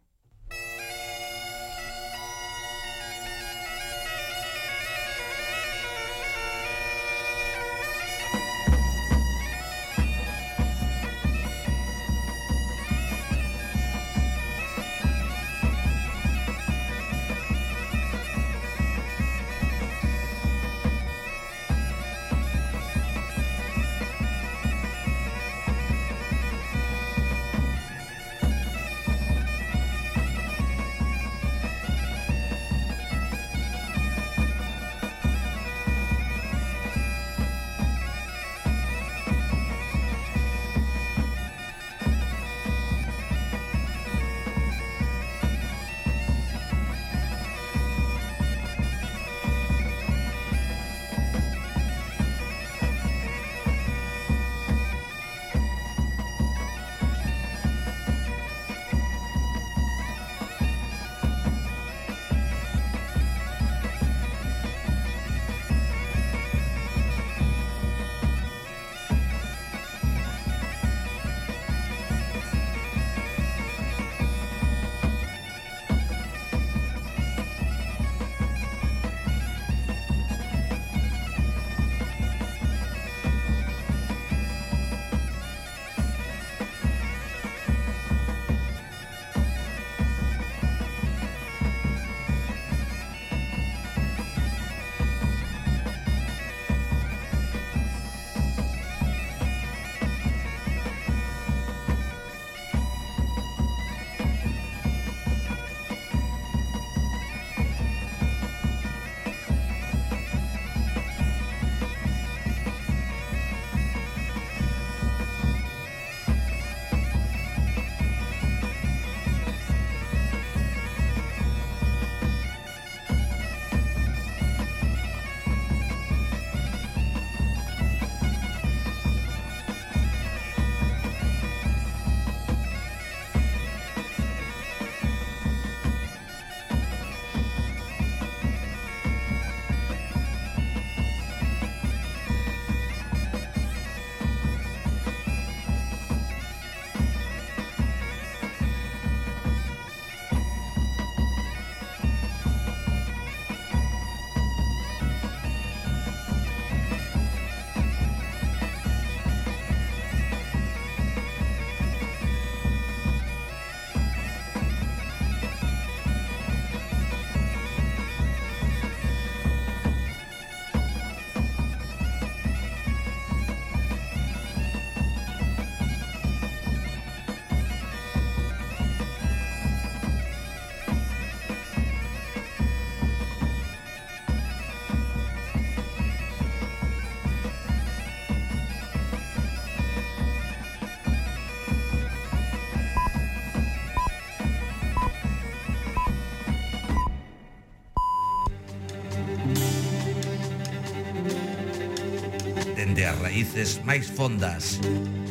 dende as raíces máis fondas.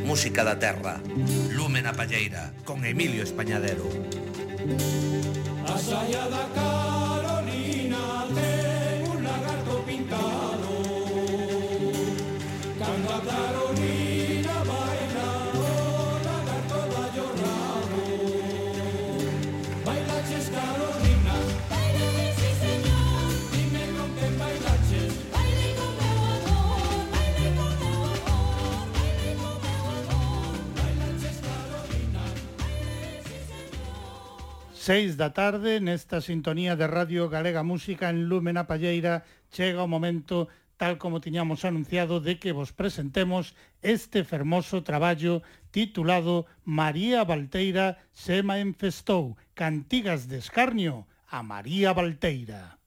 Música da terra, lume na palleira, con Emilio Españadero. A saia da casa Seis da tarde, nesta sintonía de Radio Galega Música en Lúmena Palleira, chega o momento, tal como tiñamos anunciado, de que vos presentemos este fermoso traballo titulado María Valteira se manifestou, cantigas de escarnio a María Valteira.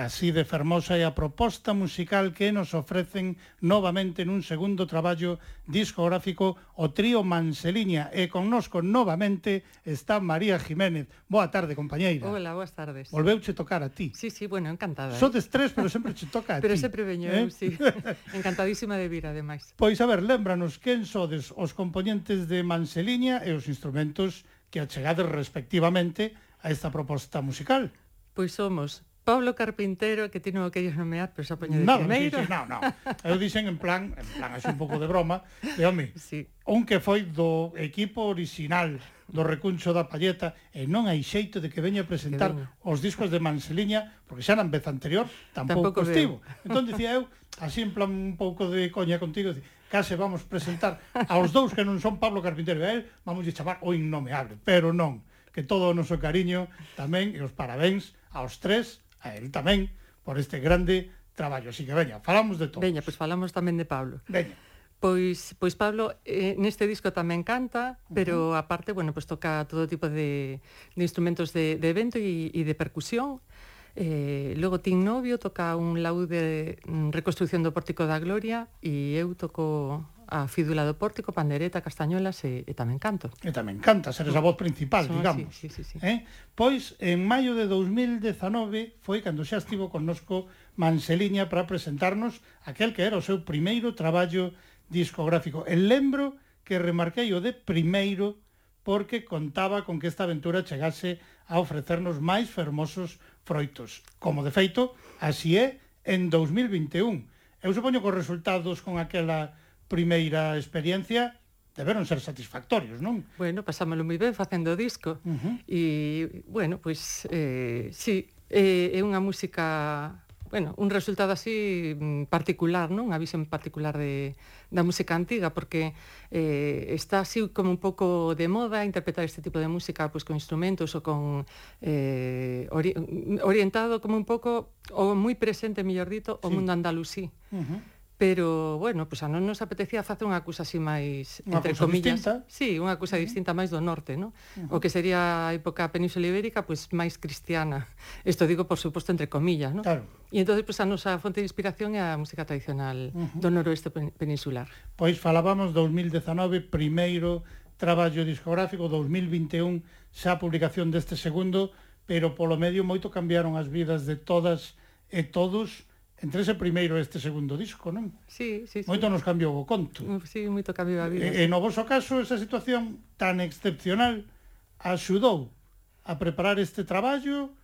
Así de fermosa é a proposta musical que nos ofrecen novamente nun segundo traballo discográfico o trío Manseliña e connosco novamente está María Jiménez. Boa tarde, compañeira. Hola, boas tardes. Volveuche tocar a ti. Sí, sí, bueno, encantada. Eh? Sodes tres, pero sempre che toca a ti. Pero sempre veño eh? eu, sí. Encantadísima de vir, ademais. Pois a ver, lembranos quen sodes os componentes de Manseliña e os instrumentos que achegades respectivamente a esta proposta musical. Pois somos Pablo Carpintero, que tiene aquellos ellos nomear, pero xa poño de non, Quimeiro. Sí, sí, non, non. Eu dixen en plan, en plan así un pouco de broma, de home, sí. un que foi do equipo original do recuncho da palleta e non hai xeito de que veña a presentar os discos de Manseliña, porque xa na vez anterior tampouco, tampouco estivo. Entón dicía eu, así en plan un pouco de coña contigo, dicía, case vamos presentar aos dous que non son Pablo Carpintero e a él, vamos de chamar o innomeable, pero non, que todo o noso cariño tamén e os parabéns aos tres a él tamén por este grande traballo. Así que veña, falamos de todos. Veña, pois falamos tamén de Pablo. Veña. Pois, pois Pablo eh, neste disco tamén canta, pero uh -huh. aparte, bueno, pois toca todo tipo de, de instrumentos de, de evento e, e de percusión. Eh, logo Tin Novio toca un laude de reconstrucción do Pórtico da Gloria e eu toco a fídula do pórtico, pandereta, castañolas e, e tamén canto. E tamén canta, seres a voz principal, Son digamos. Así, sí, sí, sí. Eh? Pois, en maio de 2019 foi cando xa estivo connosco Manseliña para presentarnos aquel que era o seu primeiro traballo discográfico. E lembro que remarquei o de primeiro porque contaba con que esta aventura chegase a ofrecernos máis fermosos froitos. Como de feito, así é en 2021. Eu supoño que os resultados con aquela primeira experiencia deberon ser satisfactorios, non? Bueno, pasámoslo moi ben facendo disco. Uh -huh. E, bueno, pois, eh, sí, eh, é unha música bueno, un resultado así mm, particular, non? Unha visión particular de, da música antiga, porque eh, está así como un pouco de moda interpretar este tipo de música pois, con instrumentos ou con eh, ori orientado como un pouco, ou moi presente, mellor dito, o sí. mundo andalusí. Uh -huh pero bueno, pues a non nos apetecía facer unha cousa así máis unha entre comillas, distinta. sí, unha cousa distinta máis do norte, ¿no? O que sería a época península ibérica, pues máis cristiana. Isto digo por suposto entre comillas, ¿no? Claro. E entonces pues a nosa fonte de inspiración é a música tradicional do noroeste pen peninsular. Pois falábamos 2019, primeiro traballo discográfico, 2021 xa a publicación deste segundo, pero polo medio moito cambiaron as vidas de todas e todos entre ese primeiro e este segundo disco, non? Sí, sí, moito nos cambiou o conto. Sí, moito cambiou a vida. E, e no vosso caso, esa situación tan excepcional axudou a preparar este traballo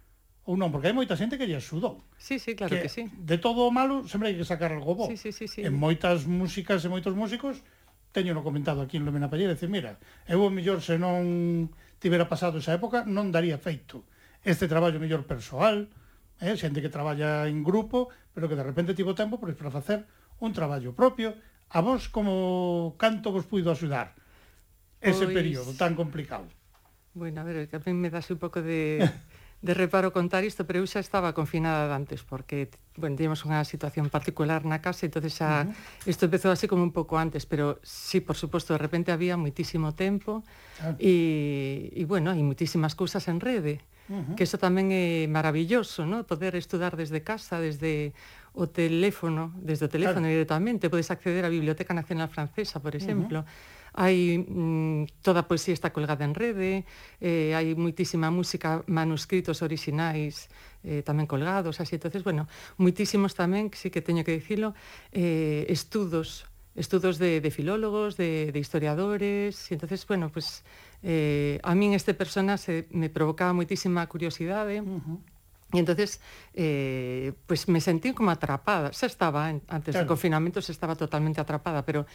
ou non, porque hai moita xente que lle axudou. Sí, sí, claro que, que sí. De todo o malo, sempre hai que sacar algo bo. Sí, sí, sí, sí. En moitas músicas e moitos músicos, teño no comentado aquí en Lomena Pallera, decir, mira, eu o mellor se non tivera pasado esa época, non daría feito este traballo mellor persoal, eh, xente que traballa en grupo, pero que de repente tivo tempo pois, para facer un traballo propio. A vos, como canto vos puido axudar ese pois... período tan complicado? Bueno, a ver, que a mí me dase un pouco de, de reparo contar isto, pero eu xa estaba confinada antes, porque, bueno, teníamos unha situación particular na casa, entonces xa, uh -huh. isto empezou así como un pouco antes, pero sí, por suposto, de repente había muitísimo tempo, claro. e, e, bueno, hai muitísimas cousas en rede. Uh -huh. Que eso tamén é maravilloso, ¿no? Poder estudar desde casa, desde o teléfono, desde o teléfono claro. directamente, podes acceder á Biblioteca Nacional Francesa, por exemplo. Uh -huh hai mm, toda a poesía está colgada en rede, eh, hai muitísima música, manuscritos orixinais eh, tamén colgados, así, entonces, bueno, muitísimos tamén, sí que teño que dicilo, eh, estudos, estudos de, de filólogos, de, de historiadores, e entonces, bueno, pues eh, a min este personaxe me provocaba moitísima curiosidade, uh -huh. E entonces, eh, pues me sentí como atrapada. Se estaba, antes claro. do confinamento, se estaba totalmente atrapada, pero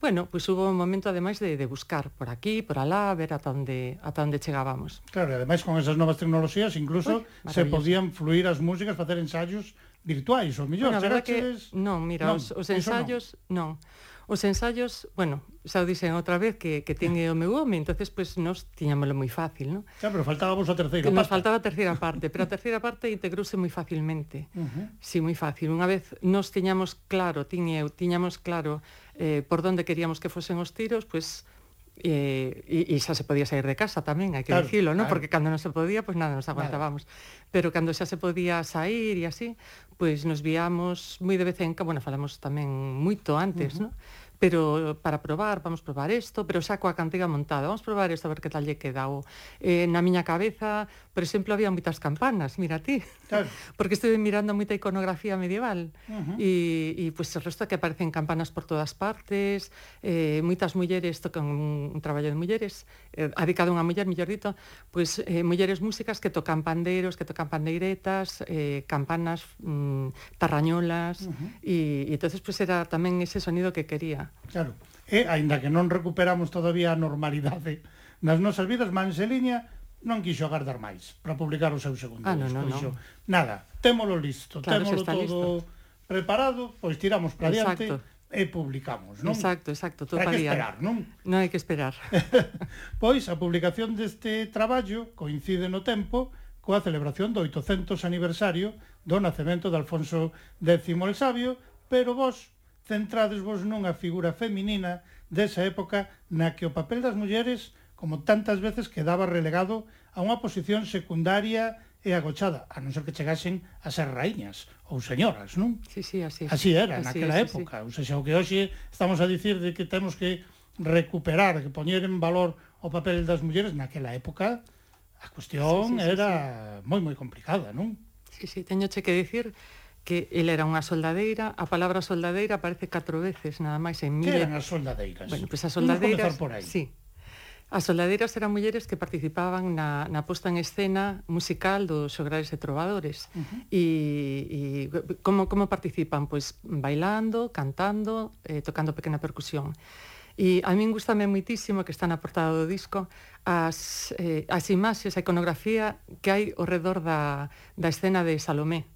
Bueno, pois pues hubo un momento ademais de, de buscar por aquí, por alá, ver ata onde ata onde chegábamos. Claro, e ademais con esas novas tecnologías incluso Uy, se podían fluir as músicas, facer ensaios virtuais, ou mellor, bueno, a que, non, mira, non, os, os ensaios non. non. Os ensaios, bueno, xa o dixen outra vez que, que tiñe o meu home, entonces pois pues, nos tiñámoslo moi fácil, non? Claro, pero faltábamos a terceira que parte. Nos faltaba a terceira parte, pero a terceira parte integrouse moi facilmente. Uh -huh. Sí, moi fácil. Unha vez nos tiñamos claro, tiñe eu, tiñamos claro eh, por onde queríamos que fosen os tiros, pois pues, E, e, e xa se podía sair de casa tamén, hai que claro, dicilo, non? Claro. Porque cando non se podía, pois pues nada, nos aguantábamos. Nada. Pero cando xa se podía sair e así, pois pues nos víamos moi de vez en cando, bueno, falamos tamén moito antes, uh -huh. non? pero eh, para probar, vamos probar isto, pero xa coa cantiga montada, vamos probar isto a ver que tal lle queda. O, eh, na miña cabeza, por exemplo, había moitas campanas, mira ti, claro. porque estive mirando moita iconografía medieval, uh -huh. e, e pues, o resto que aparecen campanas por todas partes, eh, moitas mulleres tocan un, un traballo de mulleres, eh, adicado a unha muller, mellor dito, pues, eh, mulleres músicas que tocan pandeiros, que tocan pandeiretas, eh, campanas mm, tarrañolas, uh -huh. e, e entonces pues, era tamén ese sonido que quería. Claro. E, aínda que non recuperamos todavía a normalidade nas nosas vidas, Manseliña non quixo agardar máis para publicar o seu segundo ah, disco. No, no, no. Nada, témolo listo, claro, témolo todo listo. preparado, pois tiramos para diante e publicamos, non? Exacto, exacto, todo para que esperar, non? Non hai que esperar. pois a publicación deste traballo coincide no tempo coa celebración do 800 aniversario do nacemento de Alfonso X el Sabio, pero vos centradesvos nunha figura feminina desa época na que o papel das mulleres, como tantas veces, quedaba relegado a unha posición secundaria e agochada, a non ser que chegasen a ser raíñas ou señoras, non? Sí, sí, así. Así era, así, naquela sí, época. Sí. Ou seja, o que hoxe estamos a dicir de que temos que recuperar, que poñer en valor o papel das mulleres naquela época, a cuestión sí, sí, sí, era sí. moi moi complicada, non? Sí, sí, teño che que dicir que el era unha soldadeira, a palabra soldadeira aparece catro veces, nada máis en mil... Que eran as soldadeiras? Bueno, pues as soldadeiras... Por aí. Sí. As soldadeiras eran mulleres que participaban na, na posta en escena musical dos xograres e trovadores. Uh -huh. E, e como, como participan? Pois bailando, cantando, eh, tocando pequena percusión. E a min gustame moitísimo que está na portada do disco as, eh, as imaxes, a iconografía que hai ao redor da, da escena de Salomé,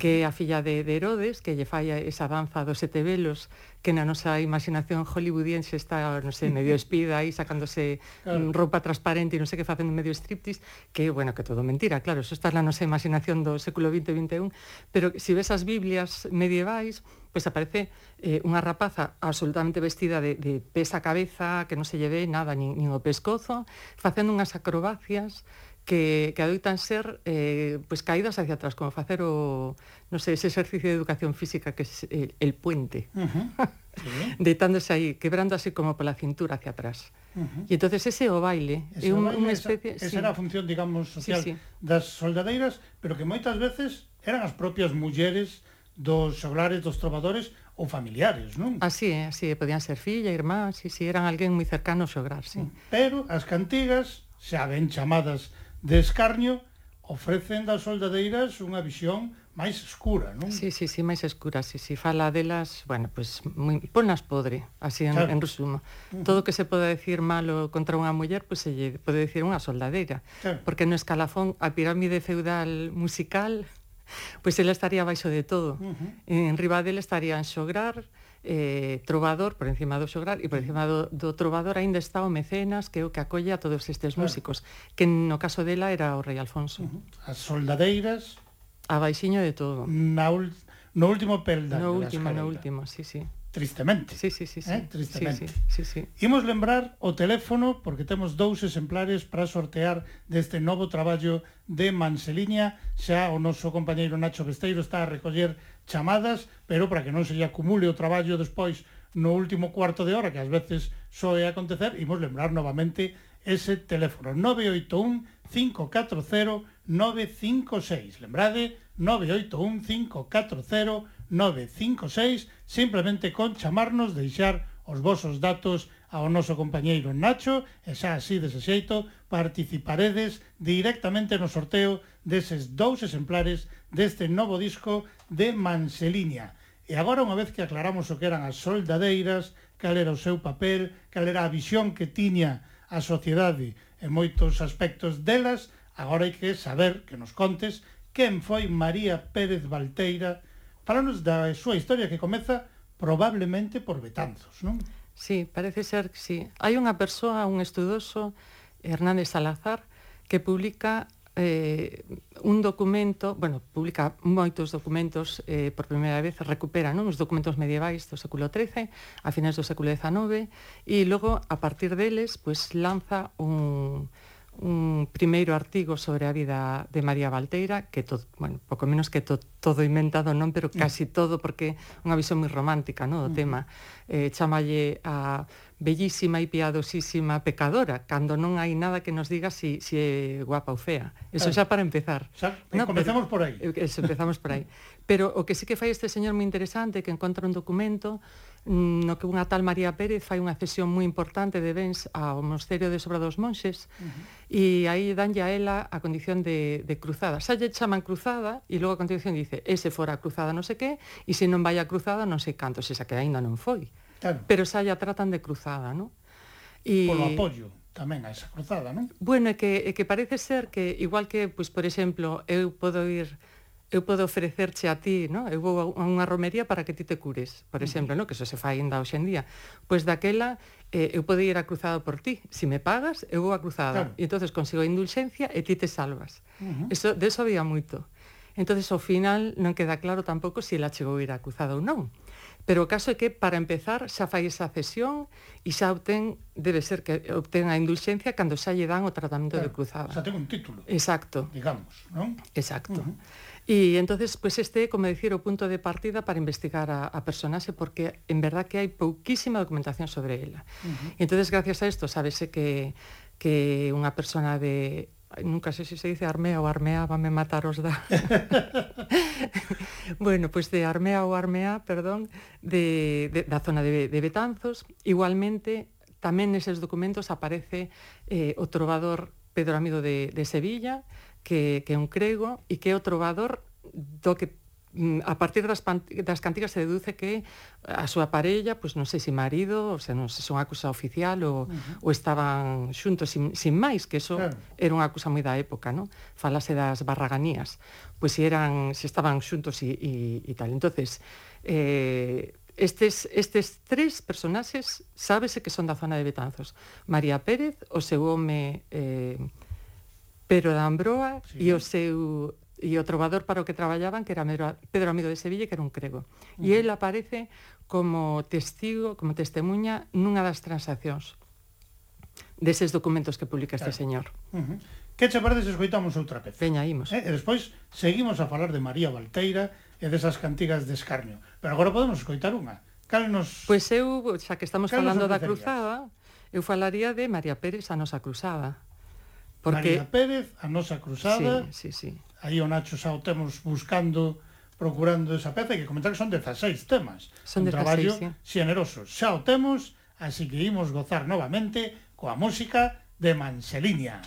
que é a filla de, de Herodes, que lle fai esa danza dos sete velos, que na nosa imaginación hollywoodiense está, non sei, medio espida aí, sacándose claro. Mm, roupa transparente e non sei que facendo medio striptease, que, bueno, que todo mentira, claro, eso está na nosa imaginación do século XX e XXI, pero se si ves as Biblias medievais, pois pues aparece eh, unha rapaza absolutamente vestida de, de pesa cabeza, que non se lleve nada, nin, nin o pescozo, facendo unhas acrobacias que, que adoitan ser eh, pues caídas hacia atrás, como facer o, non sei, ese exercicio de educación física que é el, el puente. Uh -huh. sí. Deitándose aí, quebrando así como pola cintura hacia atrás. Uh -huh. E entonces ese o baile ese é un, baile, unha especie... Esa, esa sí. era a función, digamos, social sí, sí. das soldadeiras, pero que moitas veces eran as propias mulleres dos xoglares, dos trabadores ou familiares, non? Así é, así é, podían ser filla, irmá, si, sí, si sí, eran alguén moi cercano ao xograr, sí. Pero as cantigas, xa ben chamadas de escarnio ofrecen das soldadeiras unha visión máis escura, non? Sí, sí, sí, máis escura, sí, sí, fala delas, bueno, pois pues, moi, ponas podre, así en, claro. en resumo. Uh -huh. Todo o que se pode decir malo contra unha muller, pois pues, se lle pode decir unha soldadeira, claro. porque no escalafón a pirámide feudal musical, pois pues, ela estaría baixo de todo. Uh -huh. En riba dela estarían Xograr, eh, trovador por encima do xograr e por encima do, do trovador aínda está o mecenas que é o que acolle a todos estes claro. músicos que no caso dela era o rei Alfonso uh -huh. as soldadeiras a baixiño de todo na ul, no último pelda no último, no último, sí, sí Tristemente. Sí, sí, sí, sí. Eh? Tristemente. Sí, sí, sí, sí. Imos lembrar o teléfono porque temos dous exemplares para sortear deste novo traballo de Manseliña. Xa o noso compañeiro Nacho Besteiro está a recoller chamadas, pero para que non se lle acumule o traballo despois no último cuarto de hora, que ás veces soe acontecer, imos lembrar novamente ese teléfono 981 540 956. Lembrade 981 540 956, simplemente con chamarnos, deixar os vosos datos ao noso compañeiro Nacho, e xa así dese xeito participaredes directamente no sorteo deses dous exemplares deste novo disco de Manseliña. E agora, unha vez que aclaramos o que eran as soldadeiras, cal era o seu papel, cal era a visión que tiña a sociedade en moitos aspectos delas, agora hai que saber que nos contes quen foi María Pérez Valteira, falanos da súa historia que comeza probablemente por Betanzos, non? Sí, parece ser que sí. Hai unha persoa, un estudoso, Hernández Salazar, que publica eh, un documento, bueno, publica moitos documentos eh, por primeira vez, recupera non? os documentos medievais do século XIII, a finais do século XIX, e logo, a partir deles, pues, lanza un, un primeiro artigo sobre a vida de María Valteira, que todo, bueno, pouco menos que to, todo inventado non, pero casi mm. todo, porque unha visión moi romántica non, do mm. tema. Eh, chamalle a bellísima e piadosísima pecadora, cando non hai nada que nos diga si, si é guapa ou fea. Eso eh. xa para empezar. Xa, no, eh, comezamos por aí. Eh, eso, empezamos por aí. Pero o que sí que fai este señor moi interesante, que encontra un documento mm, no que unha tal María Pérez fai unha cesión moi importante de bens ao monasterio de Sobra dos Monxes uh -huh. e aí danlle a ela a condición de, de cruzada. Xa lle chaman cruzada e logo a continuación dice, ese fora a cruzada non sei que e se non vai a cruzada non sei canto, se xa que aínda non foi. Claro. Pero xa ya tratan de cruzada, non? E... Polo apoio tamén a esa cruzada, non? Bueno, é que, é que parece ser que, igual que, pois, por exemplo, eu podo ir eu podo ofrecerche a ti, no? eu vou a unha romería para que ti te cures, por exemplo, no? que eso se fai ainda hoxendía. Pois daquela eh, eu podo ir a cruzada por ti. Si me pagas, eu vou a cruzada. Claro. E entonces consigo a indulxencia e ti te salvas. Uh -huh. eso, de eso había moito. entonces ao final non queda claro tampouco se si ela chegou a ir a cruzada ou non. Uh Pero o caso é que, para empezar, xa fai esa cesión e xa obtén, debe ser que obtén a indulxencia cando xa lle dan o tratamento claro, de cruzada. Xa ten un título. Exacto. Digamos, non? Exacto. Uh -huh. E entonces, pues este é, como decir, o punto de partida para investigar a, a personaxe, porque en verdad que hai pouquísima documentación sobre ela. Uh -huh. E entonces, gracias a isto, sábese que que unha persona de nunca sei se se dice Armea ou Armea, vame matar os da. bueno, pois pues de Armea ou Armea, perdón, de, de, da zona de, de Betanzos. Igualmente, tamén neses documentos aparece eh, o trovador Pedro Amido de, de Sevilla, que, que é un crego, e que é o trovador do que Mm, a partir das, das cantigas se deduce que a súa parella, pois non sei se marido, ou se non sei se son acusa oficial ou, uh -huh. ou estaban xuntos sin, sin máis, que eso claro. era unha acusa moi da época, non? Falase das barraganías, pois se eran se estaban xuntos e, e, e tal. Entonces, eh Estes, estes tres personaxes sábese que son da zona de Betanzos. María Pérez, o seu home eh, Pero da Ambroa sí. e o seu e o trovador para o que traballaban, que era Pedro Amido de Sevilla, que era un crego. E ele aparece como testigo, como testemunha nunha das transaccións deses documentos que publica este claro. señor. Uh -huh. Que che parece se escoitamos outra vez? Veña, imos. Eh? E despois seguimos a falar de María Valteira e desas cantigas de escarnio. Pero agora podemos escoitar unha. Cal nos... Pois eu, xa que estamos Cal falando da cruzada, eu falaría de María Pérez a nosa cruzada. Porque... María Pérez, a nosa cruzada... Sí, sí, sí aí o Nacho xa o temos buscando procurando esa peza e que comentar que son 16 temas. Son un 16, traballo sí. xeneroso. Xa o temos así que imos gozar novamente coa música de Manseliña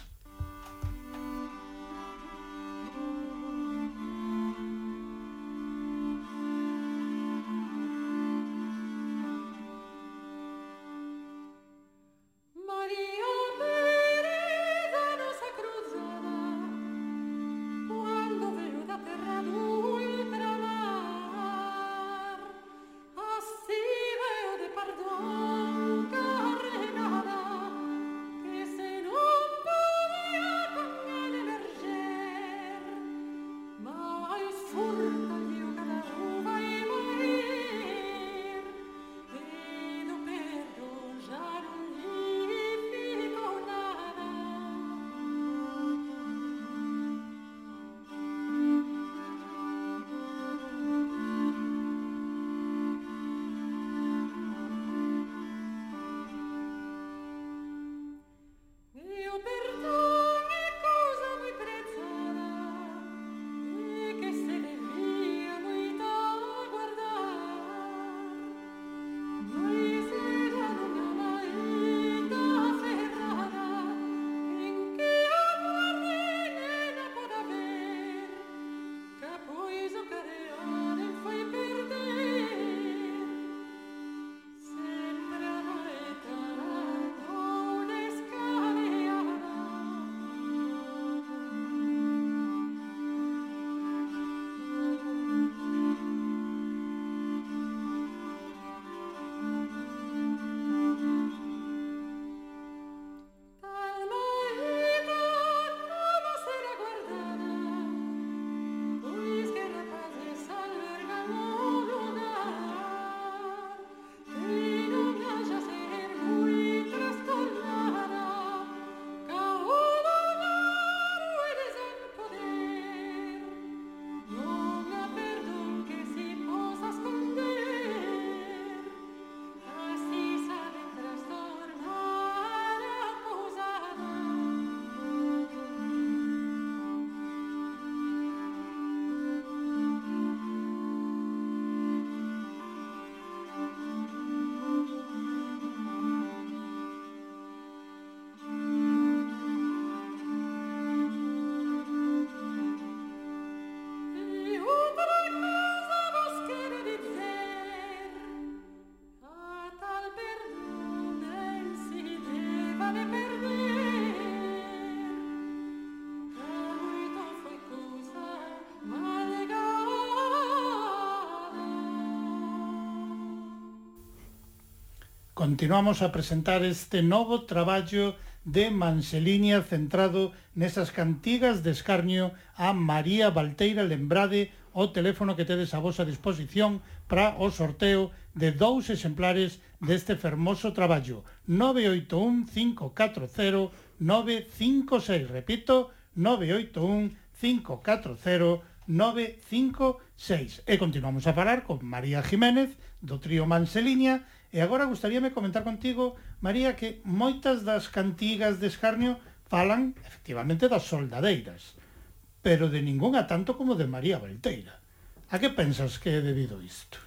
Continuamos a presentar este novo traballo de Manseliña centrado nesas cantigas de escarnio a María Valteira Lembrade o teléfono que tedes a vosa disposición para o sorteo de dous exemplares deste fermoso traballo. 981-540-956 repito 981-540-956 e continuamos a falar con María Jiménez do trío Manseliña E agora gustaríame comentar contigo, María, que moitas das cantigas de Escarnio falan efectivamente das soldadeiras, pero de ningunha tanto como de María Valteira. A que pensas que é debido isto?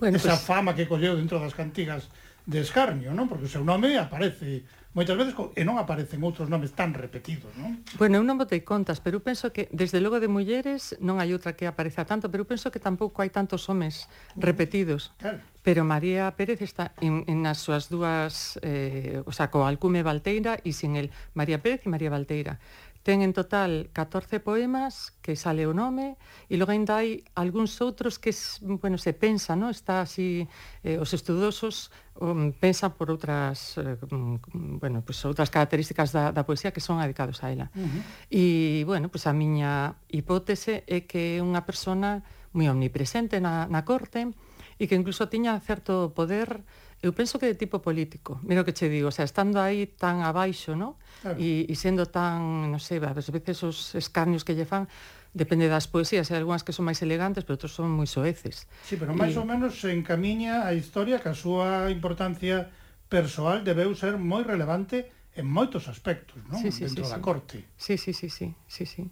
Bueno, Esa pues... fama que colleu dentro das cantigas de Escarnio, non? Porque o seu nome aparece moitas veces e non aparecen outros nomes tan repetidos, non? Bueno, eu non botei contas, pero penso que desde logo de mulleres non hai outra que apareza tanto, pero penso que tampouco hai tantos homes mm. repetidos. Claro. Pero María Pérez está en, en as súas dúas, eh, o sea, co Alcume Valteira e sin el María Pérez e María Valteira. Ten en total 14 poemas que sale o nome e logo ainda hai algúns outros que bueno, se pensa, ¿no? Está así eh, os estudosos um, pensan por outras eh, mm, bueno, pues outras características da, da poesía que son adicados a ela. Uh -huh. E bueno, pues a miña hipótese é que é unha persona moi omnipresente na, na corte e que incluso tiña certo poder eu penso que de tipo político, mira o que che digo, o sea, estando aí tan abaixo, no? Claro. E, e sendo tan, non sei, a veces os escarnios que lle fan, depende das poesías, hai algunhas que son máis elegantes, pero outros son moi soeces. Sí, pero máis e... ou menos se encamiña a historia que a súa importancia persoal debeu ser moi relevante en moitos aspectos, non? Sí, sí, Dentro sí, da sí. corte. Sí, sí, sí, sí, sí, sí.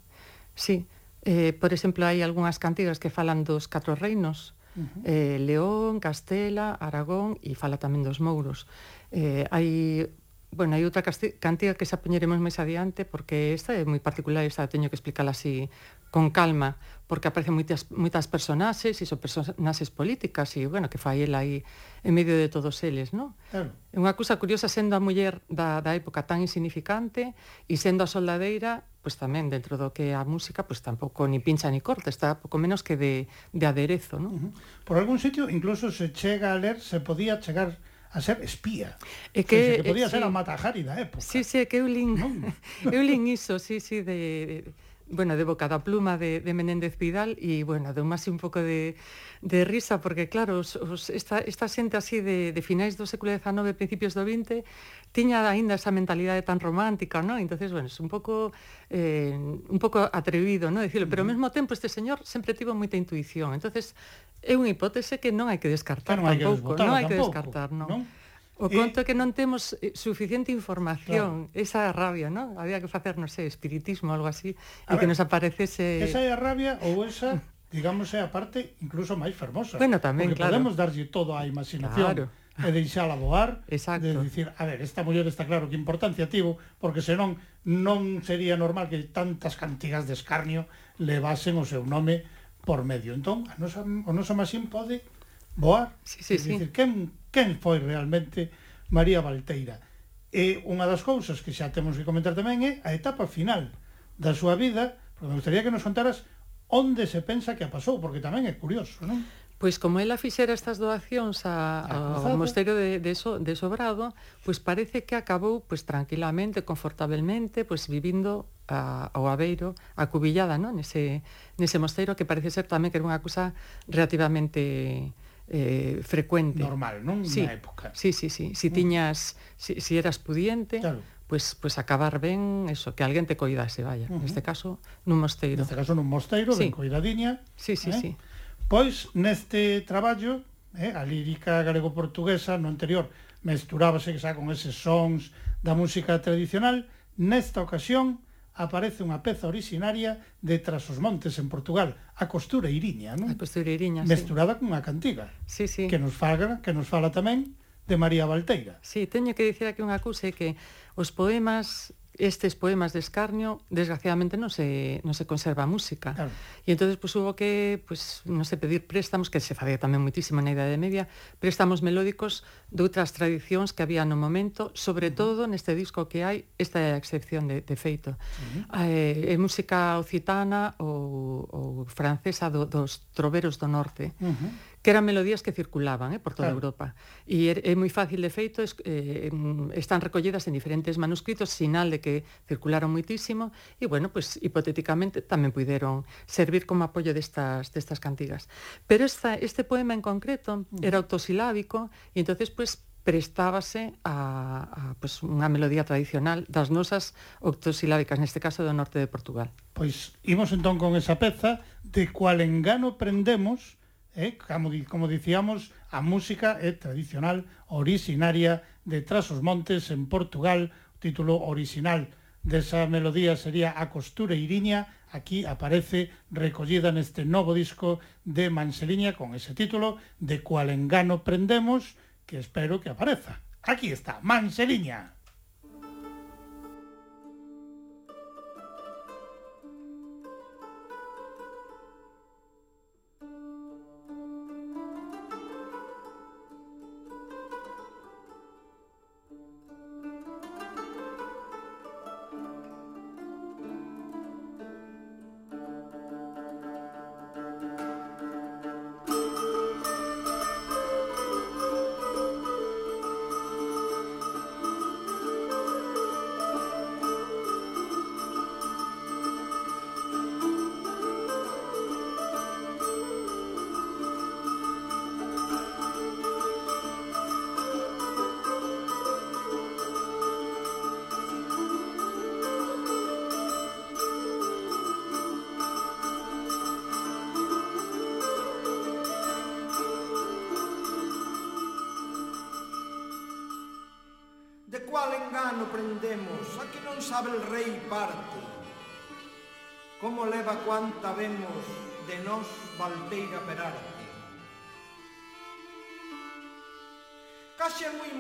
Sí, eh, por exemplo, hai algunhas cantigas que falan dos catro reinos, -huh. eh, León, Castela, Aragón e fala tamén dos mouros. Eh, hai Bueno, hai outra cantiga que xa poñeremos máis adiante porque esta é moi particular, esta teño que explicala así con calma, porque aparecen moitas, moitas personaxes e son personaxes políticas e, bueno, que fai ela aí en medio de todos eles, non? Claro. É unha cousa curiosa sendo a muller da, da época tan insignificante e sendo a soldadeira pois tamén dentro do que a música pois tampouco ni pincha ni corta, está pouco menos que de, de aderezo, non? Uh -huh. Por algún sitio incluso se chega a ler, se podía chegar a ser espía. É que, que podía eh, ser sí. a Matajari da época. Sí, sí, que eu lin, no? eu lin iso, sí, sí, de, de bueno, de boca da pluma de, de Menéndez Vidal e, bueno, deu máis un pouco de, de risa, porque, claro, os, os, esta, esta xente así de, de finais do século XIX, principios do XX, tiña aínda esa mentalidade tan romántica, ¿no? Entonces, bueno, es un pouco eh, un pouco atrevido, ¿no? Decirlo, pero ao mesmo tempo este señor sempre tivo moita intuición. Entonces, é unha hipótese que non hai que descartar claro, tampouco, non hai que descartar, non? ¿no? O eh? conto é que non temos eh, suficiente información, claro. esa é a rabia, non? Había que facer, non sei, espiritismo, algo así, a e ver, que nos aparecese... Esa é a rabia ou esa, digamos, é a parte incluso máis fermosa. Bueno, tamén, porque claro. podemos darlle todo á imaginación. Claro e deixala voar, Exacto. de dicir, a ver, esta muller está claro que importancia tivo, porque senón non sería normal que tantas cantigas de escarnio levasen o seu nome por medio. Entón, a nosa, o noso masín pode voar, sí, sí, sí. dicir, quen quen foi realmente María Valteira. E unha das cousas que xa temos que comentar tamén é a etapa final da súa vida, porque me gustaría que nos contaras onde se pensa que a pasou, porque tamén é curioso, non? Pois como ela fixera estas doacións a, ao mosteiro de, de, so, de Sobrado, pois parece que acabou pois tranquilamente, confortablemente, pois vivindo a, ao Aveiro, a Cubillada, non? Nese, nese mosteiro que parece ser tamén que era unha cousa relativamente eh, frecuente. Normal, non? Sí, Na época. Sí, sí, sí. Si mm. tiñas, si, si eras pudiente, claro. pues, pues acabar ben, eso, que alguén te coidase, vaya. Uh -huh. Neste caso, nun mosteiro. Neste caso, nun mosteiro, sí. ben coidadiña. Sí, sí, eh? sí. Pois, neste traballo, eh, a lírica galego-portuguesa, no anterior, mesturábase xa con eses sons da música tradicional, nesta ocasión, aparece unha peza originaria de Tras os Montes en Portugal, a costura iriña, non? A costura iriña, Mesturada sí. cunha cantiga. Sí, sí. Que nos fala, que nos fala tamén de María Valteira. Sí, teño que dicir aquí unha cousa que os poemas estes poemas de escarnio, desgraciadamente non se, non se conserva a música. Claro. E entonces pues, hubo que, pues, non sei, pedir préstamos, que se facía tamén muitísimo na Idade Media, préstamos melódicos de outras tradicións que había no momento, sobre uh -huh. todo neste disco que hai, esta é a excepción de, de feito. Uh -huh. eh, é música occitana ou, ou francesa do, dos troveros do norte. Uh -huh que eran melodías que circulaban eh, por toda claro. Europa. E er, é, é moi fácil, de feito, es, eh, están recollidas en diferentes manuscritos, sinal de que circularon moitísimo, e, bueno, pues, hipotéticamente tamén puideron servir como apoio destas, destas cantigas. Pero esta, este poema en concreto mm. era autosilábico, e entonces, pues, prestábase a, a pues, unha melodía tradicional das nosas octosilábicas, neste caso do norte de Portugal. Pois imos entón con esa peza de cual engano prendemos eh, como, como dicíamos, a música é tradicional originaria de Tras os Montes en Portugal, o título original desa melodía sería A Costura Iriña, aquí aparece recollida neste novo disco de Manseliña con ese título de Cual engano prendemos, que espero que apareza. Aquí está, Manseliña.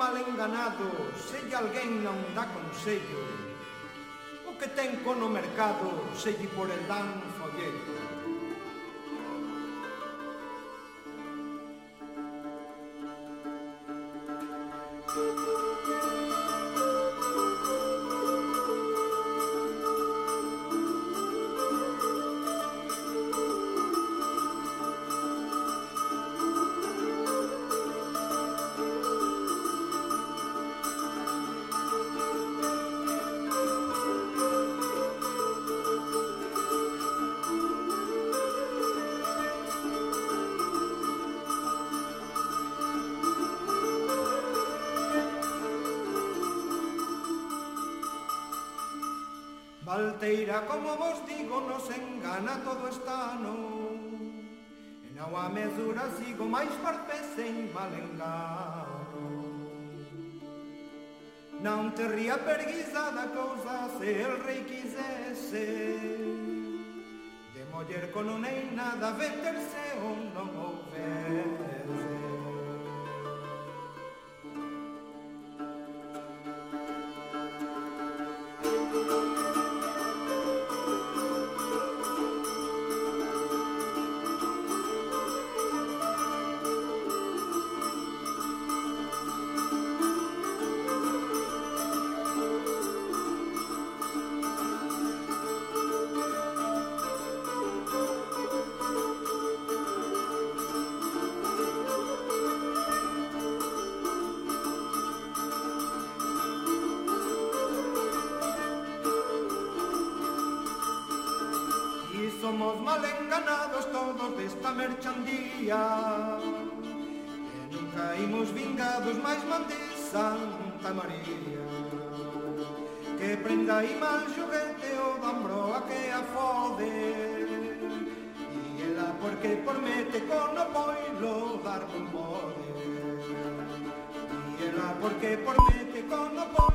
mal enganado se lle alguén non dá consello. O que ten cono mercado se lle por el dan folleto. canteria perguisada cousa se el rei quisese. De moller con un einada veterse un pecados máis mande Santa María Que prenda aí mal xoguete o dambroa que a fode E ela porque promete con o poilo dar non pode E ela porque promete con o poilo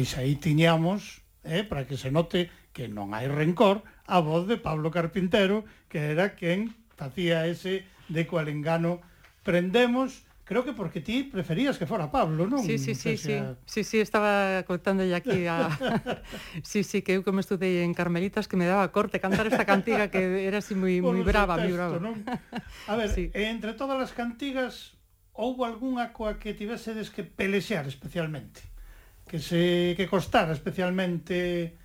Pois aí tiñamos, eh, para que se note que non hai rencor, a voz de Pablo Carpintero, que era quen facía ese de cual engano prendemos, creo que porque ti preferías que fora Pablo, non? Sí, sí, sí, sí, a... sí, sí, estaba contando aquí a... sí, sí, que eu como estudei en Carmelitas que me daba corte cantar esta cantiga que era así moi moi brava, moi brava. Non? A ver, sí. Eh, entre todas as cantigas houbo algunha coa que tivesedes que pelexear especialmente? que se que costara especialmente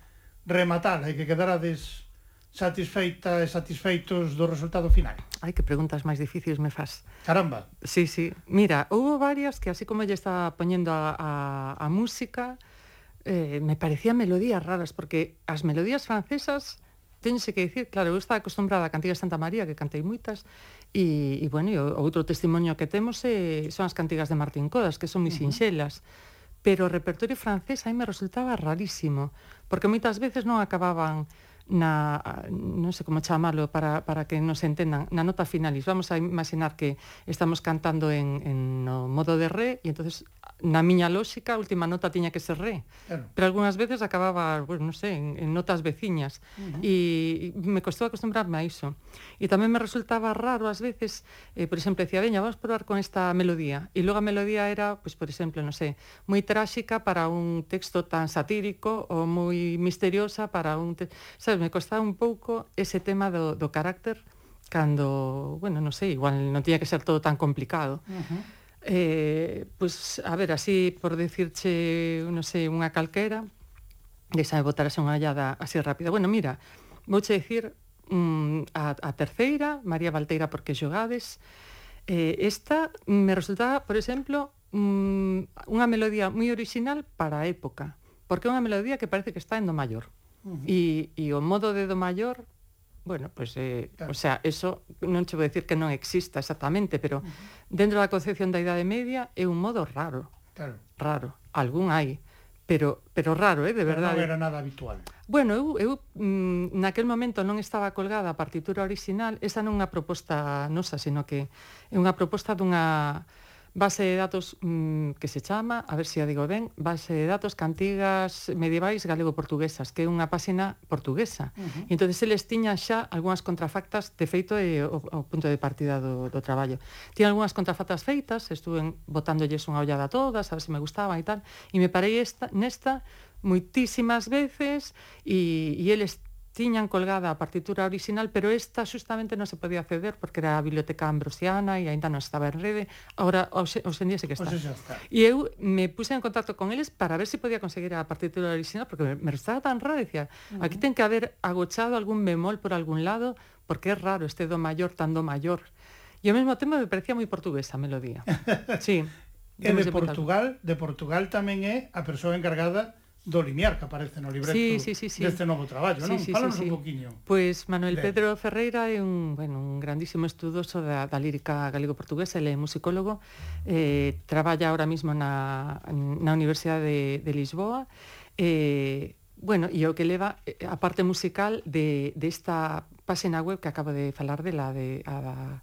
rematala e que quedarades satisfeita e satisfeitos do resultado final? Ai, que preguntas máis difíciles me faz. Caramba. Sí, sí. Mira, houve varias que así como lle estaba poñendo a, a, a música, eh, me parecían melodías raras, porque as melodías francesas tense que dicir, claro, eu estaba acostumbrada a cantigas Santa María, que cantei moitas, e, e bueno, e outro testimonio que temos eh, son as cantigas de Martín Codas, que son moi sinxelas. Uh -huh pero o repertorio francés aí me resultaba rarísimo, porque moitas veces non acababan na non sei como chamalo para, para que nos entendan, na nota finalis. Vamos a imaginar que estamos cantando en, en no modo de re e entonces na miña lógica a última nota tiña que ser re. Claro. Pero algunhas veces acababa, bueno, non sei, en, en notas veciñas uh -huh. e, e me costou acostumbrarme a iso. E tamén me resultaba raro ás veces, eh, por exemplo, decía, veña, vamos probar con esta melodía. E logo a melodía era, pues, por exemplo, non sei, moi tráxica para un texto tan satírico ou moi misteriosa para un... Te... Sabes, Me costaba un pouco ese tema do, do carácter cando, bueno, non sei, igual non tiña que ser todo tan complicado. Uh -huh. eh, pois, pues, a ver, así, por decirche, non sei, unha calquera, de sabe botarase unha hallada así rápida. Bueno, mira, vouche dicir mm, a, a terceira, María Valteira, porque xogades, eh, esta me resultaba, por exemplo, mm, unha melodía moi original para a época, porque é unha melodía que parece que está en do maior. Uh -huh. e, e o modo de do maior Bueno, pois, pues, eh, claro. o sea, eso non che vou decir que non exista exactamente, pero uh -huh. dentro da concepción da Idade Media é un modo raro. Claro. Raro. Algún hai, pero pero raro, eh, de pero verdade. Non era nada habitual. Bueno, eu, eu mm, naquel momento non estaba colgada a partitura original esa non é unha proposta nosa, sino que é unha proposta dunha base de datos mmm, que se chama, a ver se a digo ben, base de datos cantigas medievais galego-portuguesas, que é unha páxina portuguesa. Uh -huh. E entón eles tiñan xa algunhas contrafactas, de feito é o, o punto de partida do, do traballo. Tiñan algunhas contrafactas feitas, estuven botándolles unha ollada a todas, a ver se me gustaban e tal, e me parei esta, nesta moitísimas veces e, e eles tiñan colgada a partitura orixinal, pero esta xustamente non se podía acceder porque era a biblioteca ambrosiana e aínda non estaba en rede. Ahora, hoxe, hoxe en día se que está. Está. E eu me puse en contacto con eles para ver se si podía conseguir a partitura orixinal, porque me estaba tan raro, decía, uh -huh. aquí ten que haber agochado algún bemol por algún lado, porque é raro este do maior tan do maior. E ao mesmo tempo me parecía moi portuguesa a melodía. Sí. e de Portugal, de Portugal tamén é a persoa encargada do Limiar que aparece no libreto sí, sí, sí, sí. deste novo traballo, sí, non? Sí, Fálanos sí, sí. un poquinho. Pois pues Manuel de... Pedro Ferreira é un, bueno, un grandísimo estudoso da, da lírica galego-portuguesa, ele é musicólogo, eh, traballa ahora mismo na, na Universidade de, de Lisboa, eh, Bueno, e o que leva eh, a parte musical de, de esta página web que acabo de falar de la de a,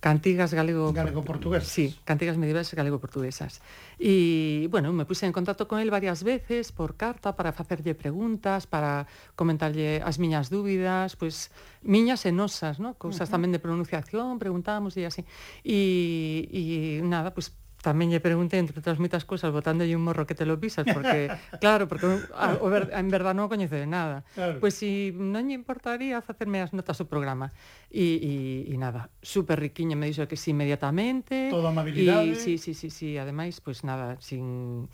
Cantigas galego... Galego-portuguesas. Sí, cantigas medievais galego-portuguesas. E, bueno, me puse en contacto con el varias veces por carta para facerlle preguntas, para comentarlle as miñas dúbidas, pois, pues, miñas e nosas, ¿no? Cousas uh -huh. tamén de pronunciación, preguntámoslle así. E, e nada, pois, pues, tamén lle preguntei entre outras moitas cousas botándolle un morro que te lo pisas porque claro, porque a, o ver, en verdad non o coñece de nada. Claro. Pois si non lle importaría facerme as notas do programa. E, e, e nada, super riquiña me dixo que si sí, inmediatamente. Toda amabilidade. E si, si, si, si, ademais, pois pues nada, sin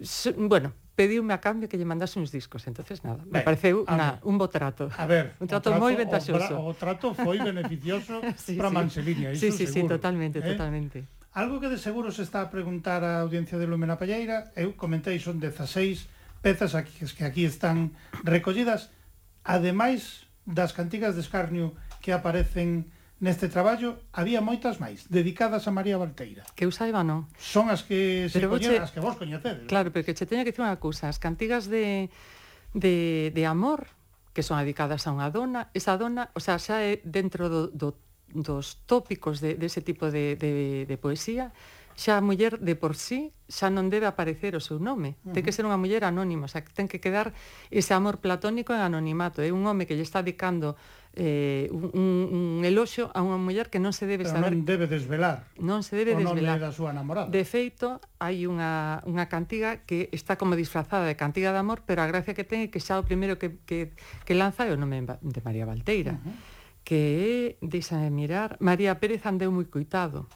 so, bueno, pediume a cambio que lle mandase uns discos, entonces nada, ben, me pareceu na, un bo trato. A ver, un trato, trato moi ventaxoso. O, o trato foi beneficioso sí, para sí. Manseliña, iso Sí, sí, seguro, sí, totalmente, eh? totalmente. Algo que de seguro se está a preguntar a audiencia de Lumen a Palleira, eu comentei son 16 pezas aquí, que aquí están recollidas, ademais das cantigas de escarnio que aparecen neste traballo, había moitas máis, dedicadas a María Valteira. Que eu saiba, non? Son as que se pero coñen, che... as que vos coñecedes. Claro, pero que che teña que dicir unha cousa, as cantigas de, de, de amor, que son dedicadas a unha dona, esa dona, o sea, xa é dentro do, do dos tópicos de, de ese tipo de, de, de poesía, xa a muller de por sí xa non debe aparecer o seu nome. Uh -huh. Ten que ser unha muller anónima, xa ten que quedar ese amor platónico en anonimato. É un home que lle está dedicando eh, un, un eloxo a unha muller que non se debe Pero saber... non debe desvelar. Non se debe o desvelar. O da súa namorada. De feito, hai unha, unha cantiga que está como disfrazada de cantiga de amor, pero a gracia que ten é que xa o primeiro que, que, que lanza é o nome de María Valteira. Uh -huh que é, deixame mirar, María Pérez andeu moi coitado.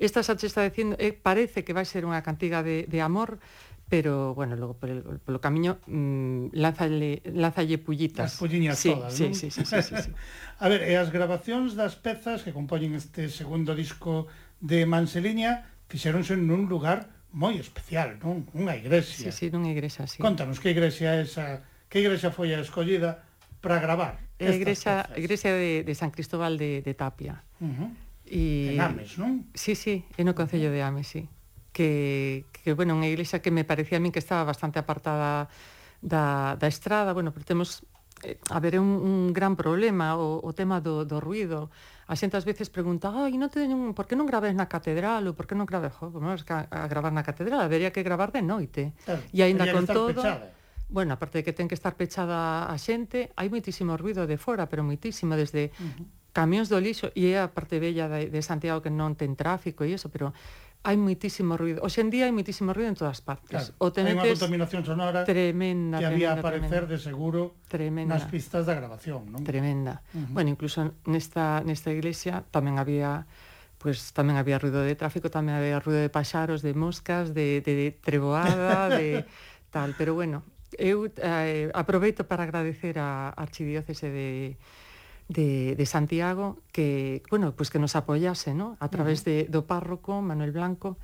Esta xa che está dicindo, eh, parece que vai ser unha cantiga de, de amor, pero, bueno, logo por polo camiño mmm, lánzalle, lánzalle pullitas. As pulliñas sí, todas, sí, non? Sí, sí, sí, sí, sí. a ver, e as grabacións das pezas que compoñen este segundo disco de Manseliña fixéronse nun lugar moi especial, non? Unha igrexa. Sí, sí, nunha igrexa, sí. Contanos, que igrexa é esa, que igrexa foi a escollida para gravar É a igrexa, a igrexa de, de San Cristóbal de, de Tapia. Uh -huh. E, en Ames, non? Sí, sí, é no Concello de Ames, sí. Que, que, bueno, unha igrexa que me parecía a min que estaba bastante apartada da, da estrada, bueno, pero temos eh, a ver, é un, un gran problema o, o tema do, do ruido. A xente ás veces pregunta, ai, non teñen, por que non graves na catedral ou por que non graves, jo, bueno, es que a, a gravar na catedral, habería que gravar de noite. Claro, e aínda con todo... Pechada. Bueno, aparte de que ten que estar pechada a xente, hai moitísimo ruido de fora, pero moitísimo desde uh -huh. camións do lixo, e é a parte bella de, de Santiago que non ten tráfico e iso, pero hai moitísimo ruido. Hoxe en día hai moitísimo ruido en todas partes. Claro, o hai unha contaminación sonora tremenda, que había tremenda, aparecer tremenda. de seguro tremenda. nas pistas da grabación, non? Tremenda. Uh -huh. Bueno, incluso nesta, nesta iglesia tamén había pues tamén había ruido de tráfico, tamén había ruido de paxaros, de moscas, de, de, de treboada, de tal, pero bueno, eu eh, aproveito para agradecer a Archidiócese de de, de Santiago que, bueno, pues que nos apoyase, ¿no? A través de, do párroco Manuel Blanco,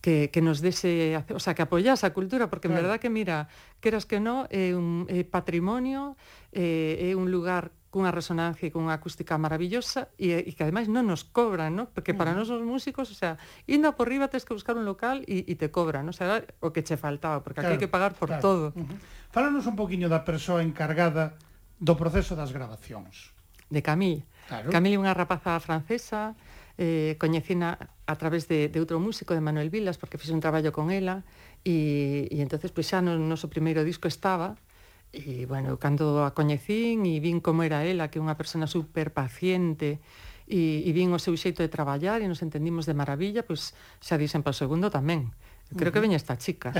que, que nos dese, o sea, que apoyase a cultura, porque claro. en verdad que, mira, queras que no, é un é patrimonio, é, é un lugar cunha resonancia e cunha acústica maravillosa e, e que ademais non nos cobran, no? porque para mm. nós os músicos, o sea, indo por riba tens que buscar un local e, e te cobran, no? o sea, o que che faltaba, porque claro, aquí hai que pagar por claro. todo. Uh -huh. Fálanos un poquinho da persoa encargada do proceso das grabacións. De Camille. Claro. Camille é unha rapaza francesa, eh, coñecina a través de, de outro músico, de Manuel Vilas, porque fixe un traballo con ela, e, e entonces pois pues, xa no noso primeiro disco estaba, E, bueno, cando a coñecín e vin como era ela, que é unha persona super paciente, e, e vin o seu xeito de traballar e nos entendimos de maravilla, pois xa dixen para o segundo tamén. Creo uh -huh. que veña esta chica.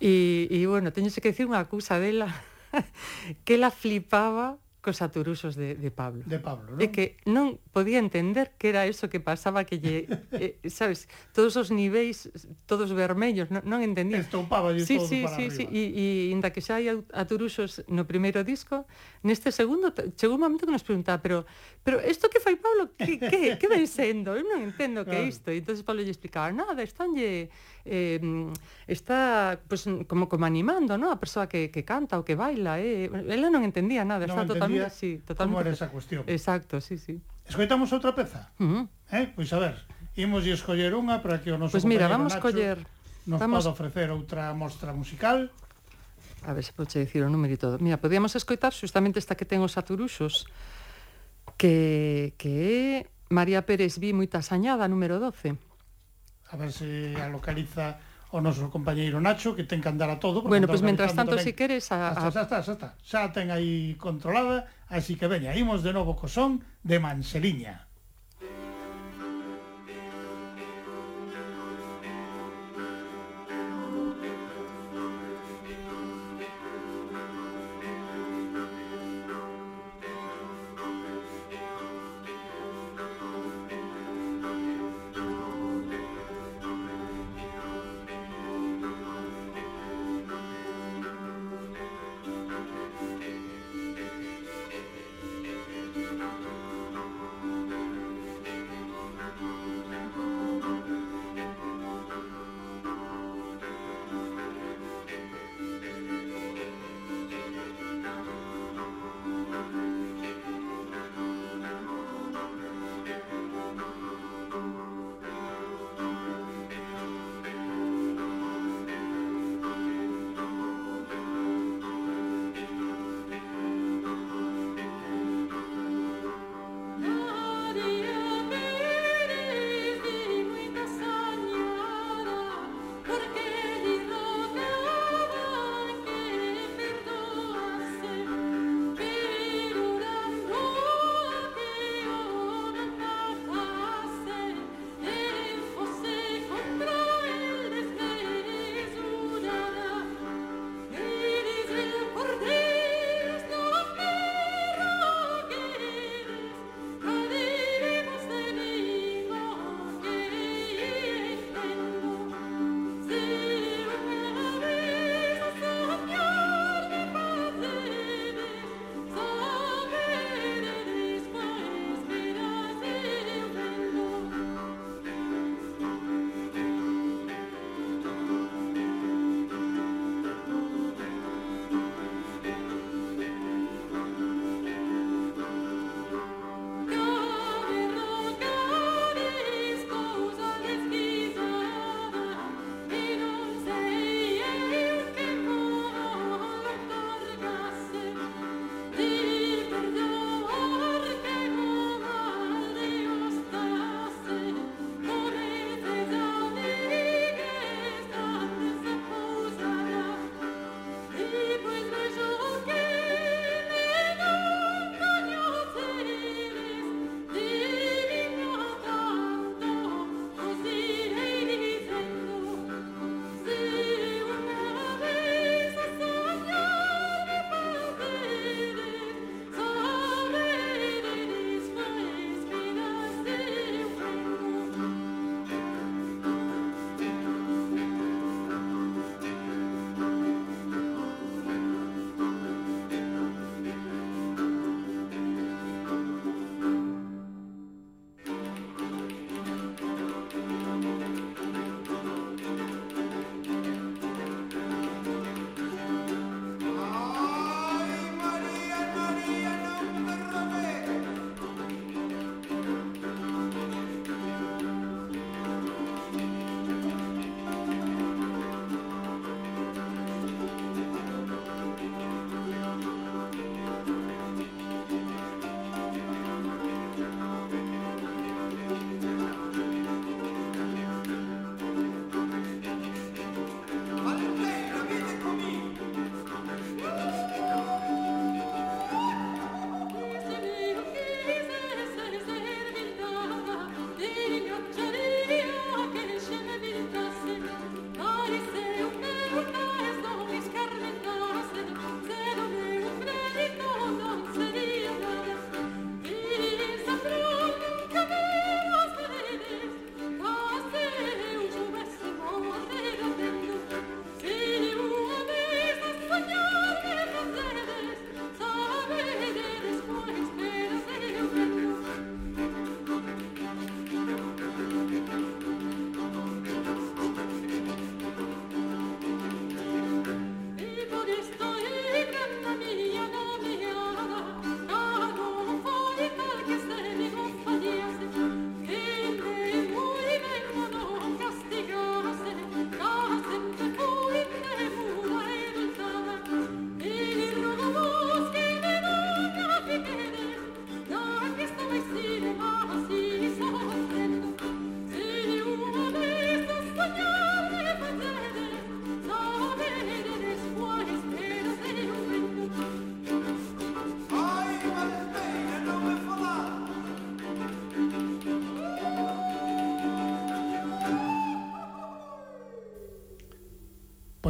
e, e, bueno, teño que dicir unha acusa dela, que ela flipaba cos aturusos de, de Pablo. De Pablo, non? É que non podía entender que era eso que pasaba que lle, eh, sabes, todos os niveis todos vermellos, non, non entendía. Estoupaba sí, todo sí, para sí, arriba. sí, e, e inda que xa hai aturuxos no primeiro disco, neste segundo chegou un momento que nos preguntaba, pero pero isto que fai Pablo, que que que vai sendo? Eu non entendo que é isto. E entonces Pablo lle explicaba, nada, estánlle eh, está pues, como como animando, ¿no? A persoa que, que canta ou que baila, eh. Ela non entendía nada, non está totalmente, sí, totalmente. Como era esa cuestión. Exacto, sí, sí. Escoitamos outra peza? Uh -huh. eh? Pois a ver, imos escoller unha para que o noso Pois pues mira, vamos Nacho coller nos vamos... pode ofrecer outra mostra musical. A ver se pode dicir o número e todo. Mira, podíamos escoitar justamente esta que ten os aturuxos que, que é María Pérez vi moita sañada, número 12. A ver se a localiza o noso compañeiro Nacho que ten que andar a todo. Bueno, pois pues, mentras tanto, tamén. si queres... A, a... Xa, xa, xa, xa, xa ten aí controlada, así que veña, imos de novo co son de Manseliña.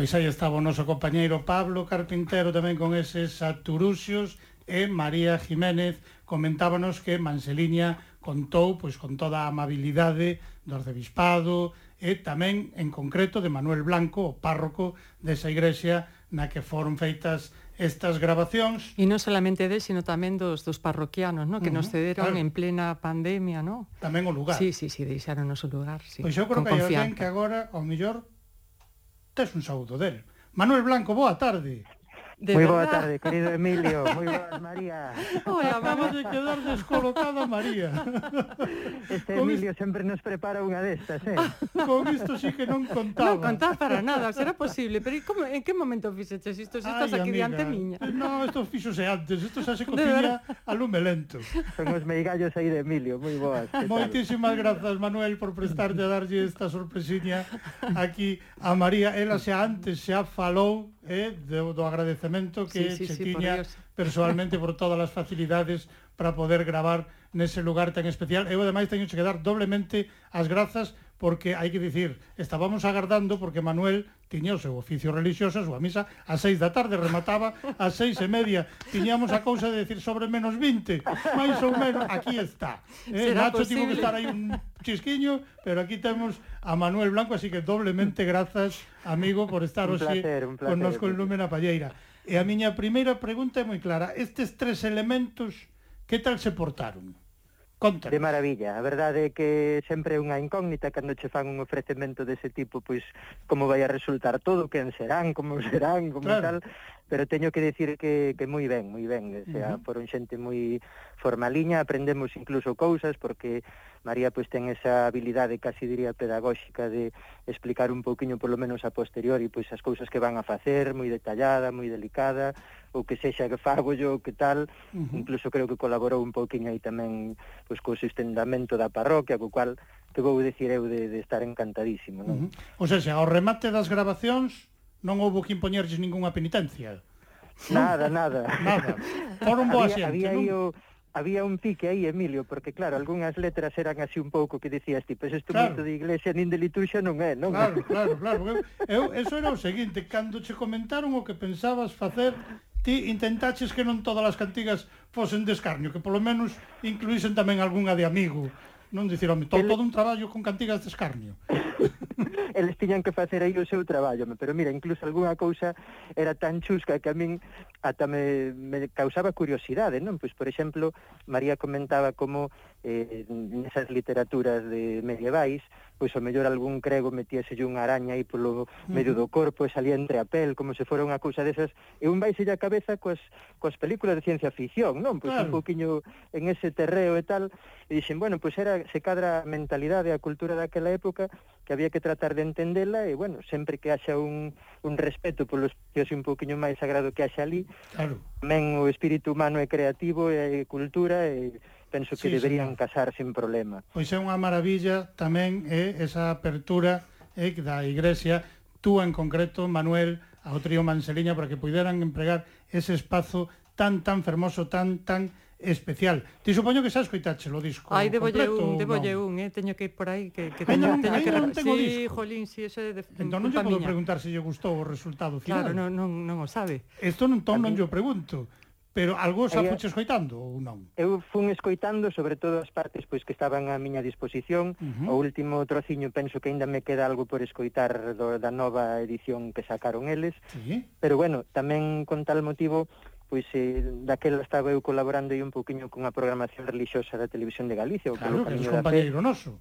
Pois aí estaba o noso compañeiro Pablo Carpintero tamén con eses aturuxios e María Jiménez comentábanos que Manseliña contou pois con toda a amabilidade do arcebispado e tamén en concreto de Manuel Blanco, o párroco desa igrexa na que foron feitas estas grabacións. E non solamente de, sino tamén dos, dos parroquianos, no? que uh -huh, nos cederon claro. en plena pandemia, no? Tamén o lugar. Sí, sí, sí, deixaron o lugar, sí. Pois eu creo con que hai alguén que agora, ao mellor, tes un saúdo del. Manuel Blanco, boa tarde. De moi boa tarde, querido Emilio. Moi boas, María. Hola, vamos de quedar descolocada, María. Este Con Emilio sempre nos prepara unha destas, eh? Ah, con isto sí que non contaba. Non contaba para nada, será posible. Pero como, en que momento fixeches isto? Se estás Ay, aquí amiga, diante miña. No, isto fixose antes. Isto xa se cociña a lume lento. Son os meigallos aí de Emilio, moi boas. Moitísimas grazas, Manuel, por prestarte a darlle esta sorpresiña aquí a María. Ela xa antes xa falou eh, do, do agradecemento que sí, sí, se sí, tiña personalmente por todas as facilidades para poder gravar nese lugar tan especial. Eu, ademais, teño que dar doblemente as grazas porque hai que dicir, estábamos agardando porque Manuel tiña o seu oficio religioso, a súa misa, a seis da tarde remataba, a seis e media tiñamos a cousa de decir sobre menos 20, máis ou menos, aquí está. Eh, Será Nacho posible? tivo que estar aí un chisquiño, pero aquí temos a Manuel Blanco, así que doblemente grazas, amigo, por estar hoxe connosco en Lúmena Palleira. E a miña primeira pregunta é moi clara, estes tres elementos Que tal se portaron? Contanos. De maravilla, a verdade é que sempre é unha incógnita cando che fan un ofrecemento dese tipo, pois como vai a resultar todo, quen serán, como serán, como claro. tal, pero teño que decir que, que moi ben, moi ben, o sea, uh -huh. foron xente moi formaliña, aprendemos incluso cousas, porque María pois ten esa habilidade casi diría pedagóxica de explicar un pouquiño, polo menos a posteriori, pois as cousas que van a facer, moi detallada, moi delicada, o que sexa que fago yo, que tal, uh -huh. incluso creo que colaborou un pouquinho aí tamén pois co sustendamento da parroquia, co cual que vou dicir eu de, de estar encantadísimo, non? Uh -huh. O sea, xa, ao remate das grabacións non houve que impoñerlles ningunha penitencia. Nada, nada. nada. Foron boa había, xente, había non? Yo, había un pique aí, Emilio, porque claro, algunhas letras eran así un pouco que decías, tipo, pois isto claro. de iglesia nin de liturxia non é, non? Claro, claro, claro. Eu, eu eso era o seguinte, cando che comentaron o que pensabas facer, ti intentaches que non todas as cantigas fosen de escarnio, que polo menos incluísen tamén algunha de amigo, non dicir, home, todo, todo un traballo con cantigas de escarnio. eles tiñan que facer aí o seu traballo, pero mira, incluso algunha cousa era tan chusca que a min ata me, me causaba curiosidade, non? Pois, por exemplo, María comentaba como eh, nesas literaturas de medievais, pois o mellor algún crego metíase unha araña aí polo medio do corpo e salía entre a pel, como se fora unha cousa desas, e un vaise a cabeza coas, coas películas de ciencia ficción, non? Pois claro. un poquinho en ese terreo e tal, e dixen, bueno, pois era, se cadra a mentalidade, a cultura daquela época, que que había que tratar de entendela e, bueno, sempre que haxa un, un respeto polo espacio un poquinho máis sagrado que haxa ali, claro. tamén o espírito humano é creativo e cultura e penso que sí, deberían señor. casar sin problema. Pois é unha maravilla tamén é esa apertura é, da Igrexa, tú en concreto, Manuel, ao trío Manseliña, para que puderan empregar ese espazo tan, tan fermoso, tan, tan especial. Ti supoño que xa escoitache o disco Ai, debolle un, debolle no? un, eh? teño que ir por aí que, que teño, non, teño que... Non tengo sí, disco. jolín, si sí, eso é de, entón non lle podo miña. preguntar se lle gustou o resultado final. Claro, non, non, non o sabe. Isto non, ton, non lle pregunto. Pero algo xa fuche escoitando ou non? Eu fun escoitando sobre todo as partes pois que estaban á miña disposición. Uh -huh. O último trociño penso que aínda me queda algo por escoitar do, da nova edición que sacaron eles. Sí. Pero bueno, tamén con tal motivo pois eh, daquela estaba eu colaborando aí un poquinho con a programación relixiosa da Televisión de Galicia, o que que é un compañeiro noso.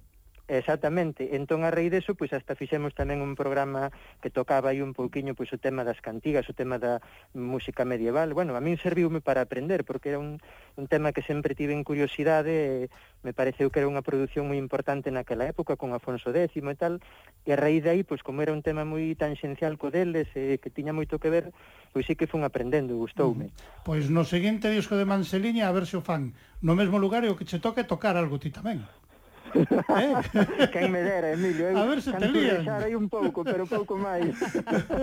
Exactamente. Entón, a rei deso, pois hasta fixemos tamén un programa que tocaba aí un pouquiño pois, o tema das cantigas, o tema da música medieval. Bueno, a min serviume para aprender, porque era un, un tema que sempre tive en curiosidade e me pareceu que era unha produción moi importante naquela época, con Afonso X e tal, e a raíz de aí, pois como era un tema moi tangencial co deles e que tiña moito que ver, pois sí que fun aprendendo, gustoume. Mm. Pois no seguinte disco de Manseliña, a ver se o fan no mesmo lugar e o que che toque tocar algo ti tamén. Eh? Quen me dera, Emilio. Eu a ver se te lían. aí un pouco, pero pouco máis.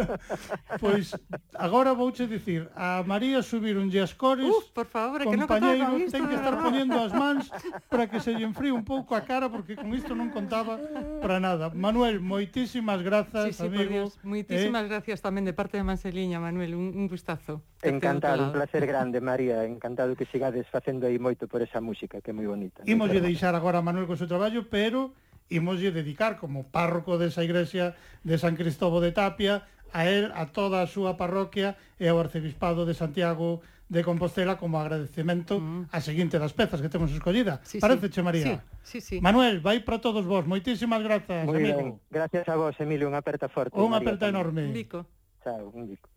pois agora vouche dicir, a María subir un as cores. Uf, por favor, que non contaba isto. Ten que estar poñendo as mans para que se lle enfríe un pouco a cara porque con isto non contaba para nada. Manuel, moitísimas grazas, sí, sí, amigo. Moitísimas eh? gracias tamén de parte de Manseliña, Manuel, un, un gustazo. Encantado, un placer grande, María. Encantado que sigades facendo aí moito por esa música, que é moi bonita. Imos lle deixar agora a Manuel con seu traballo, pero imoslle dedicar como párroco desa igrexa de San Cristóbo de Tapia a él, a toda a súa parroquia e ao arcebispado de Santiago de Compostela como agradecemento mm. a seguinte das pezas que temos escollida. Sí, Pareceche, sí. María? Sí, sí, sí. Manuel, vai para todos vos. Moitísimas grazas, Muy amigo. Bien. Gracias a vos, Emilio. Unha aperta forte. Unha aperta enorme. Un bico. Chao, un bico.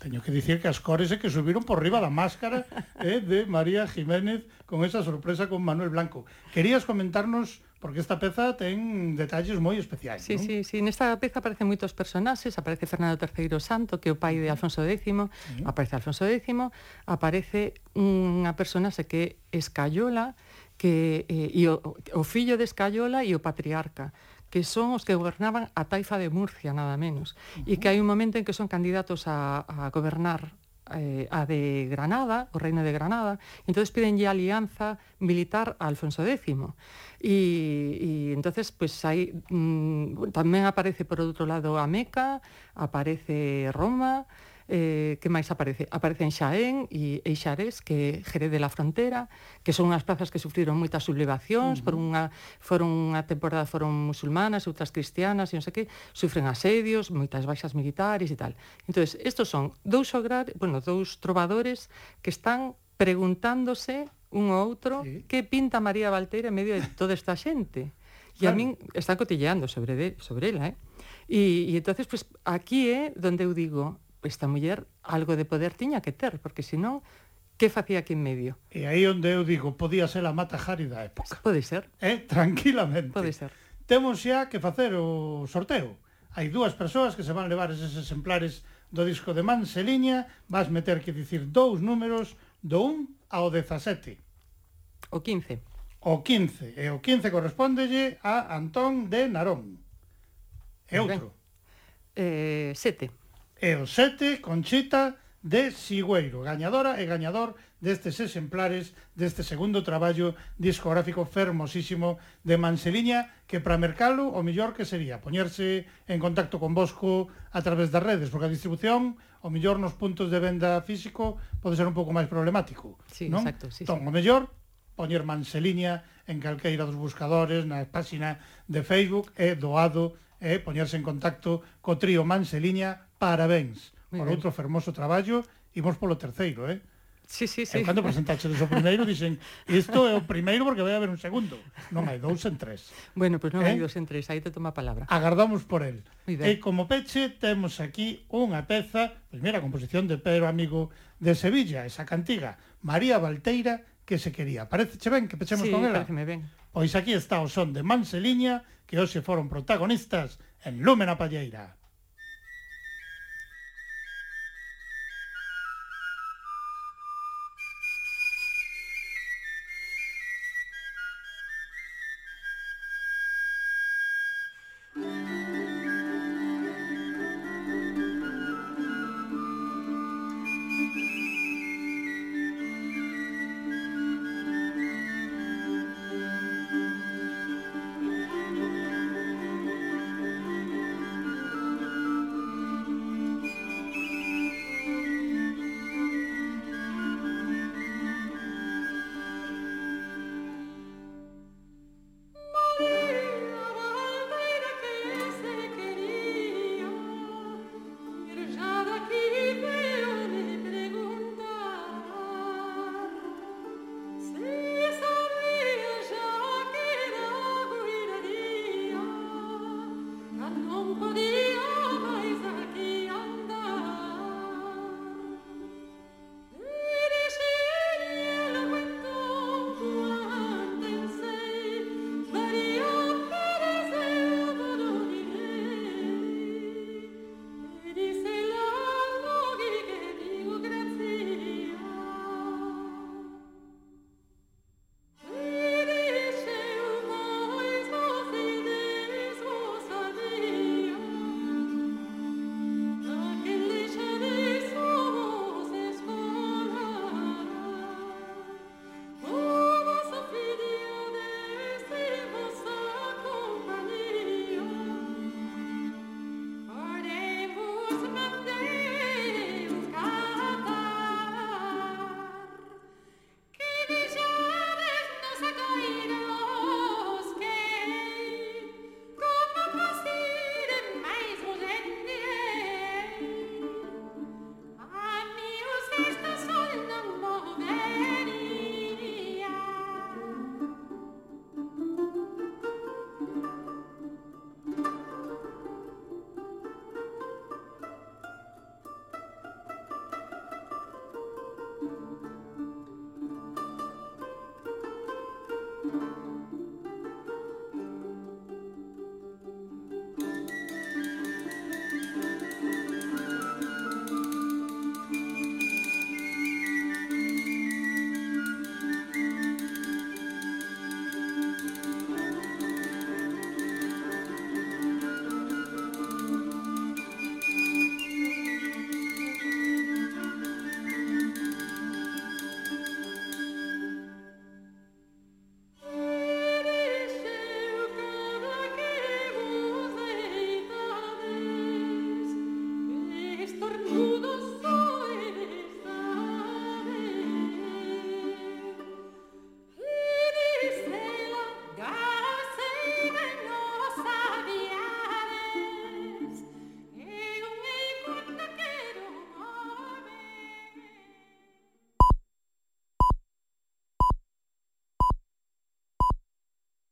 Teño que dicir que as cores é que subiron por riba da máscara eh, de María Jiménez con esa sorpresa con Manuel Blanco. Querías comentarnos porque esta peza ten detalles moi especiais, Sí, non? sí, sí, nesta peza aparecen moitos personaxes, aparece Fernando III Santo, que é o pai de Alfonso X, aparece Alfonso X, aparece unha personaxe que é Escayola, que eh, e o, o fillo de Escayola e o patriarca que son os que gobernaban a taifa de Murcia, nada menos, uh -huh. e que hai un momento en que son candidatos a, a gobernar eh, a de Granada, o reino de Granada, entonces piden ya alianza militar a Alfonso X. Y, y entonces, pues hay, mmm, también aparece por otro lado a Meca, aparece Roma, eh, que máis aparece? Aparecen Xaén e Eixares, que Jerez de la Frontera, que son unhas plazas que sufriron moitas sublevacións, uh -huh. por unha, foron unha temporada foron musulmanas, outras cristianas, e non sei que, sufren asedios, moitas baixas militares e tal. Entón, estos son dous ograr, bueno, dous trovadores que están preguntándose un ao outro sí. que pinta María Valteira en medio de toda esta xente. E claro. a min está cotilleando sobre de, sobre ela, eh? E, e entonces, pues, aquí é eh, donde eu digo, esta muller algo de poder tiña que ter, porque senón que facía aquí en medio? E aí onde eu digo, podía ser a Mata Jari da época. Pode ser. Eh, tranquilamente. Pode ser. Temos xa que facer o sorteo. Hai dúas persoas que se van levar eses exemplares do disco de Manseliña, vas meter que dicir dous números do 1 ao 17. O 15. O 15. E o 15 correspondelle a Antón de Narón. E outro. Ben. Eh, sete e o 7, Conchita de Sigüeiro, gañadora e gañador destes exemplares deste segundo traballo discográfico fermosísimo de Manseliña, que para mercalo o mellor que sería poñerse en contacto con Bosco a través das redes, porque a distribución o mellor nos puntos de venda físico pode ser un pouco máis problemático. Sí, non? exacto. Sí, entón, sí. o mellor poñer Manseliña en calqueira dos buscadores, na páxina de Facebook, é doado e poñerse en contacto co trío Manseliña parabéns por outro fermoso traballo, imos polo terceiro, eh? Sí, sí, sí. E cando presentaxe o primeiro, dixen, isto é o primeiro porque vai haber un segundo. Non hai dous en tres. Bueno, pois pues non eh? hai dous en tres, aí te toma a palabra. Agardamos por el. E como peche, temos aquí unha peza, primeira composición de Pedro Amigo de Sevilla, esa cantiga, María Valteira, que se quería. Parece che ben que pechemos sí, con ela? Sí, ben. Pois aquí está o son de Manseliña, que hoxe foron protagonistas en Lúmena Palleira.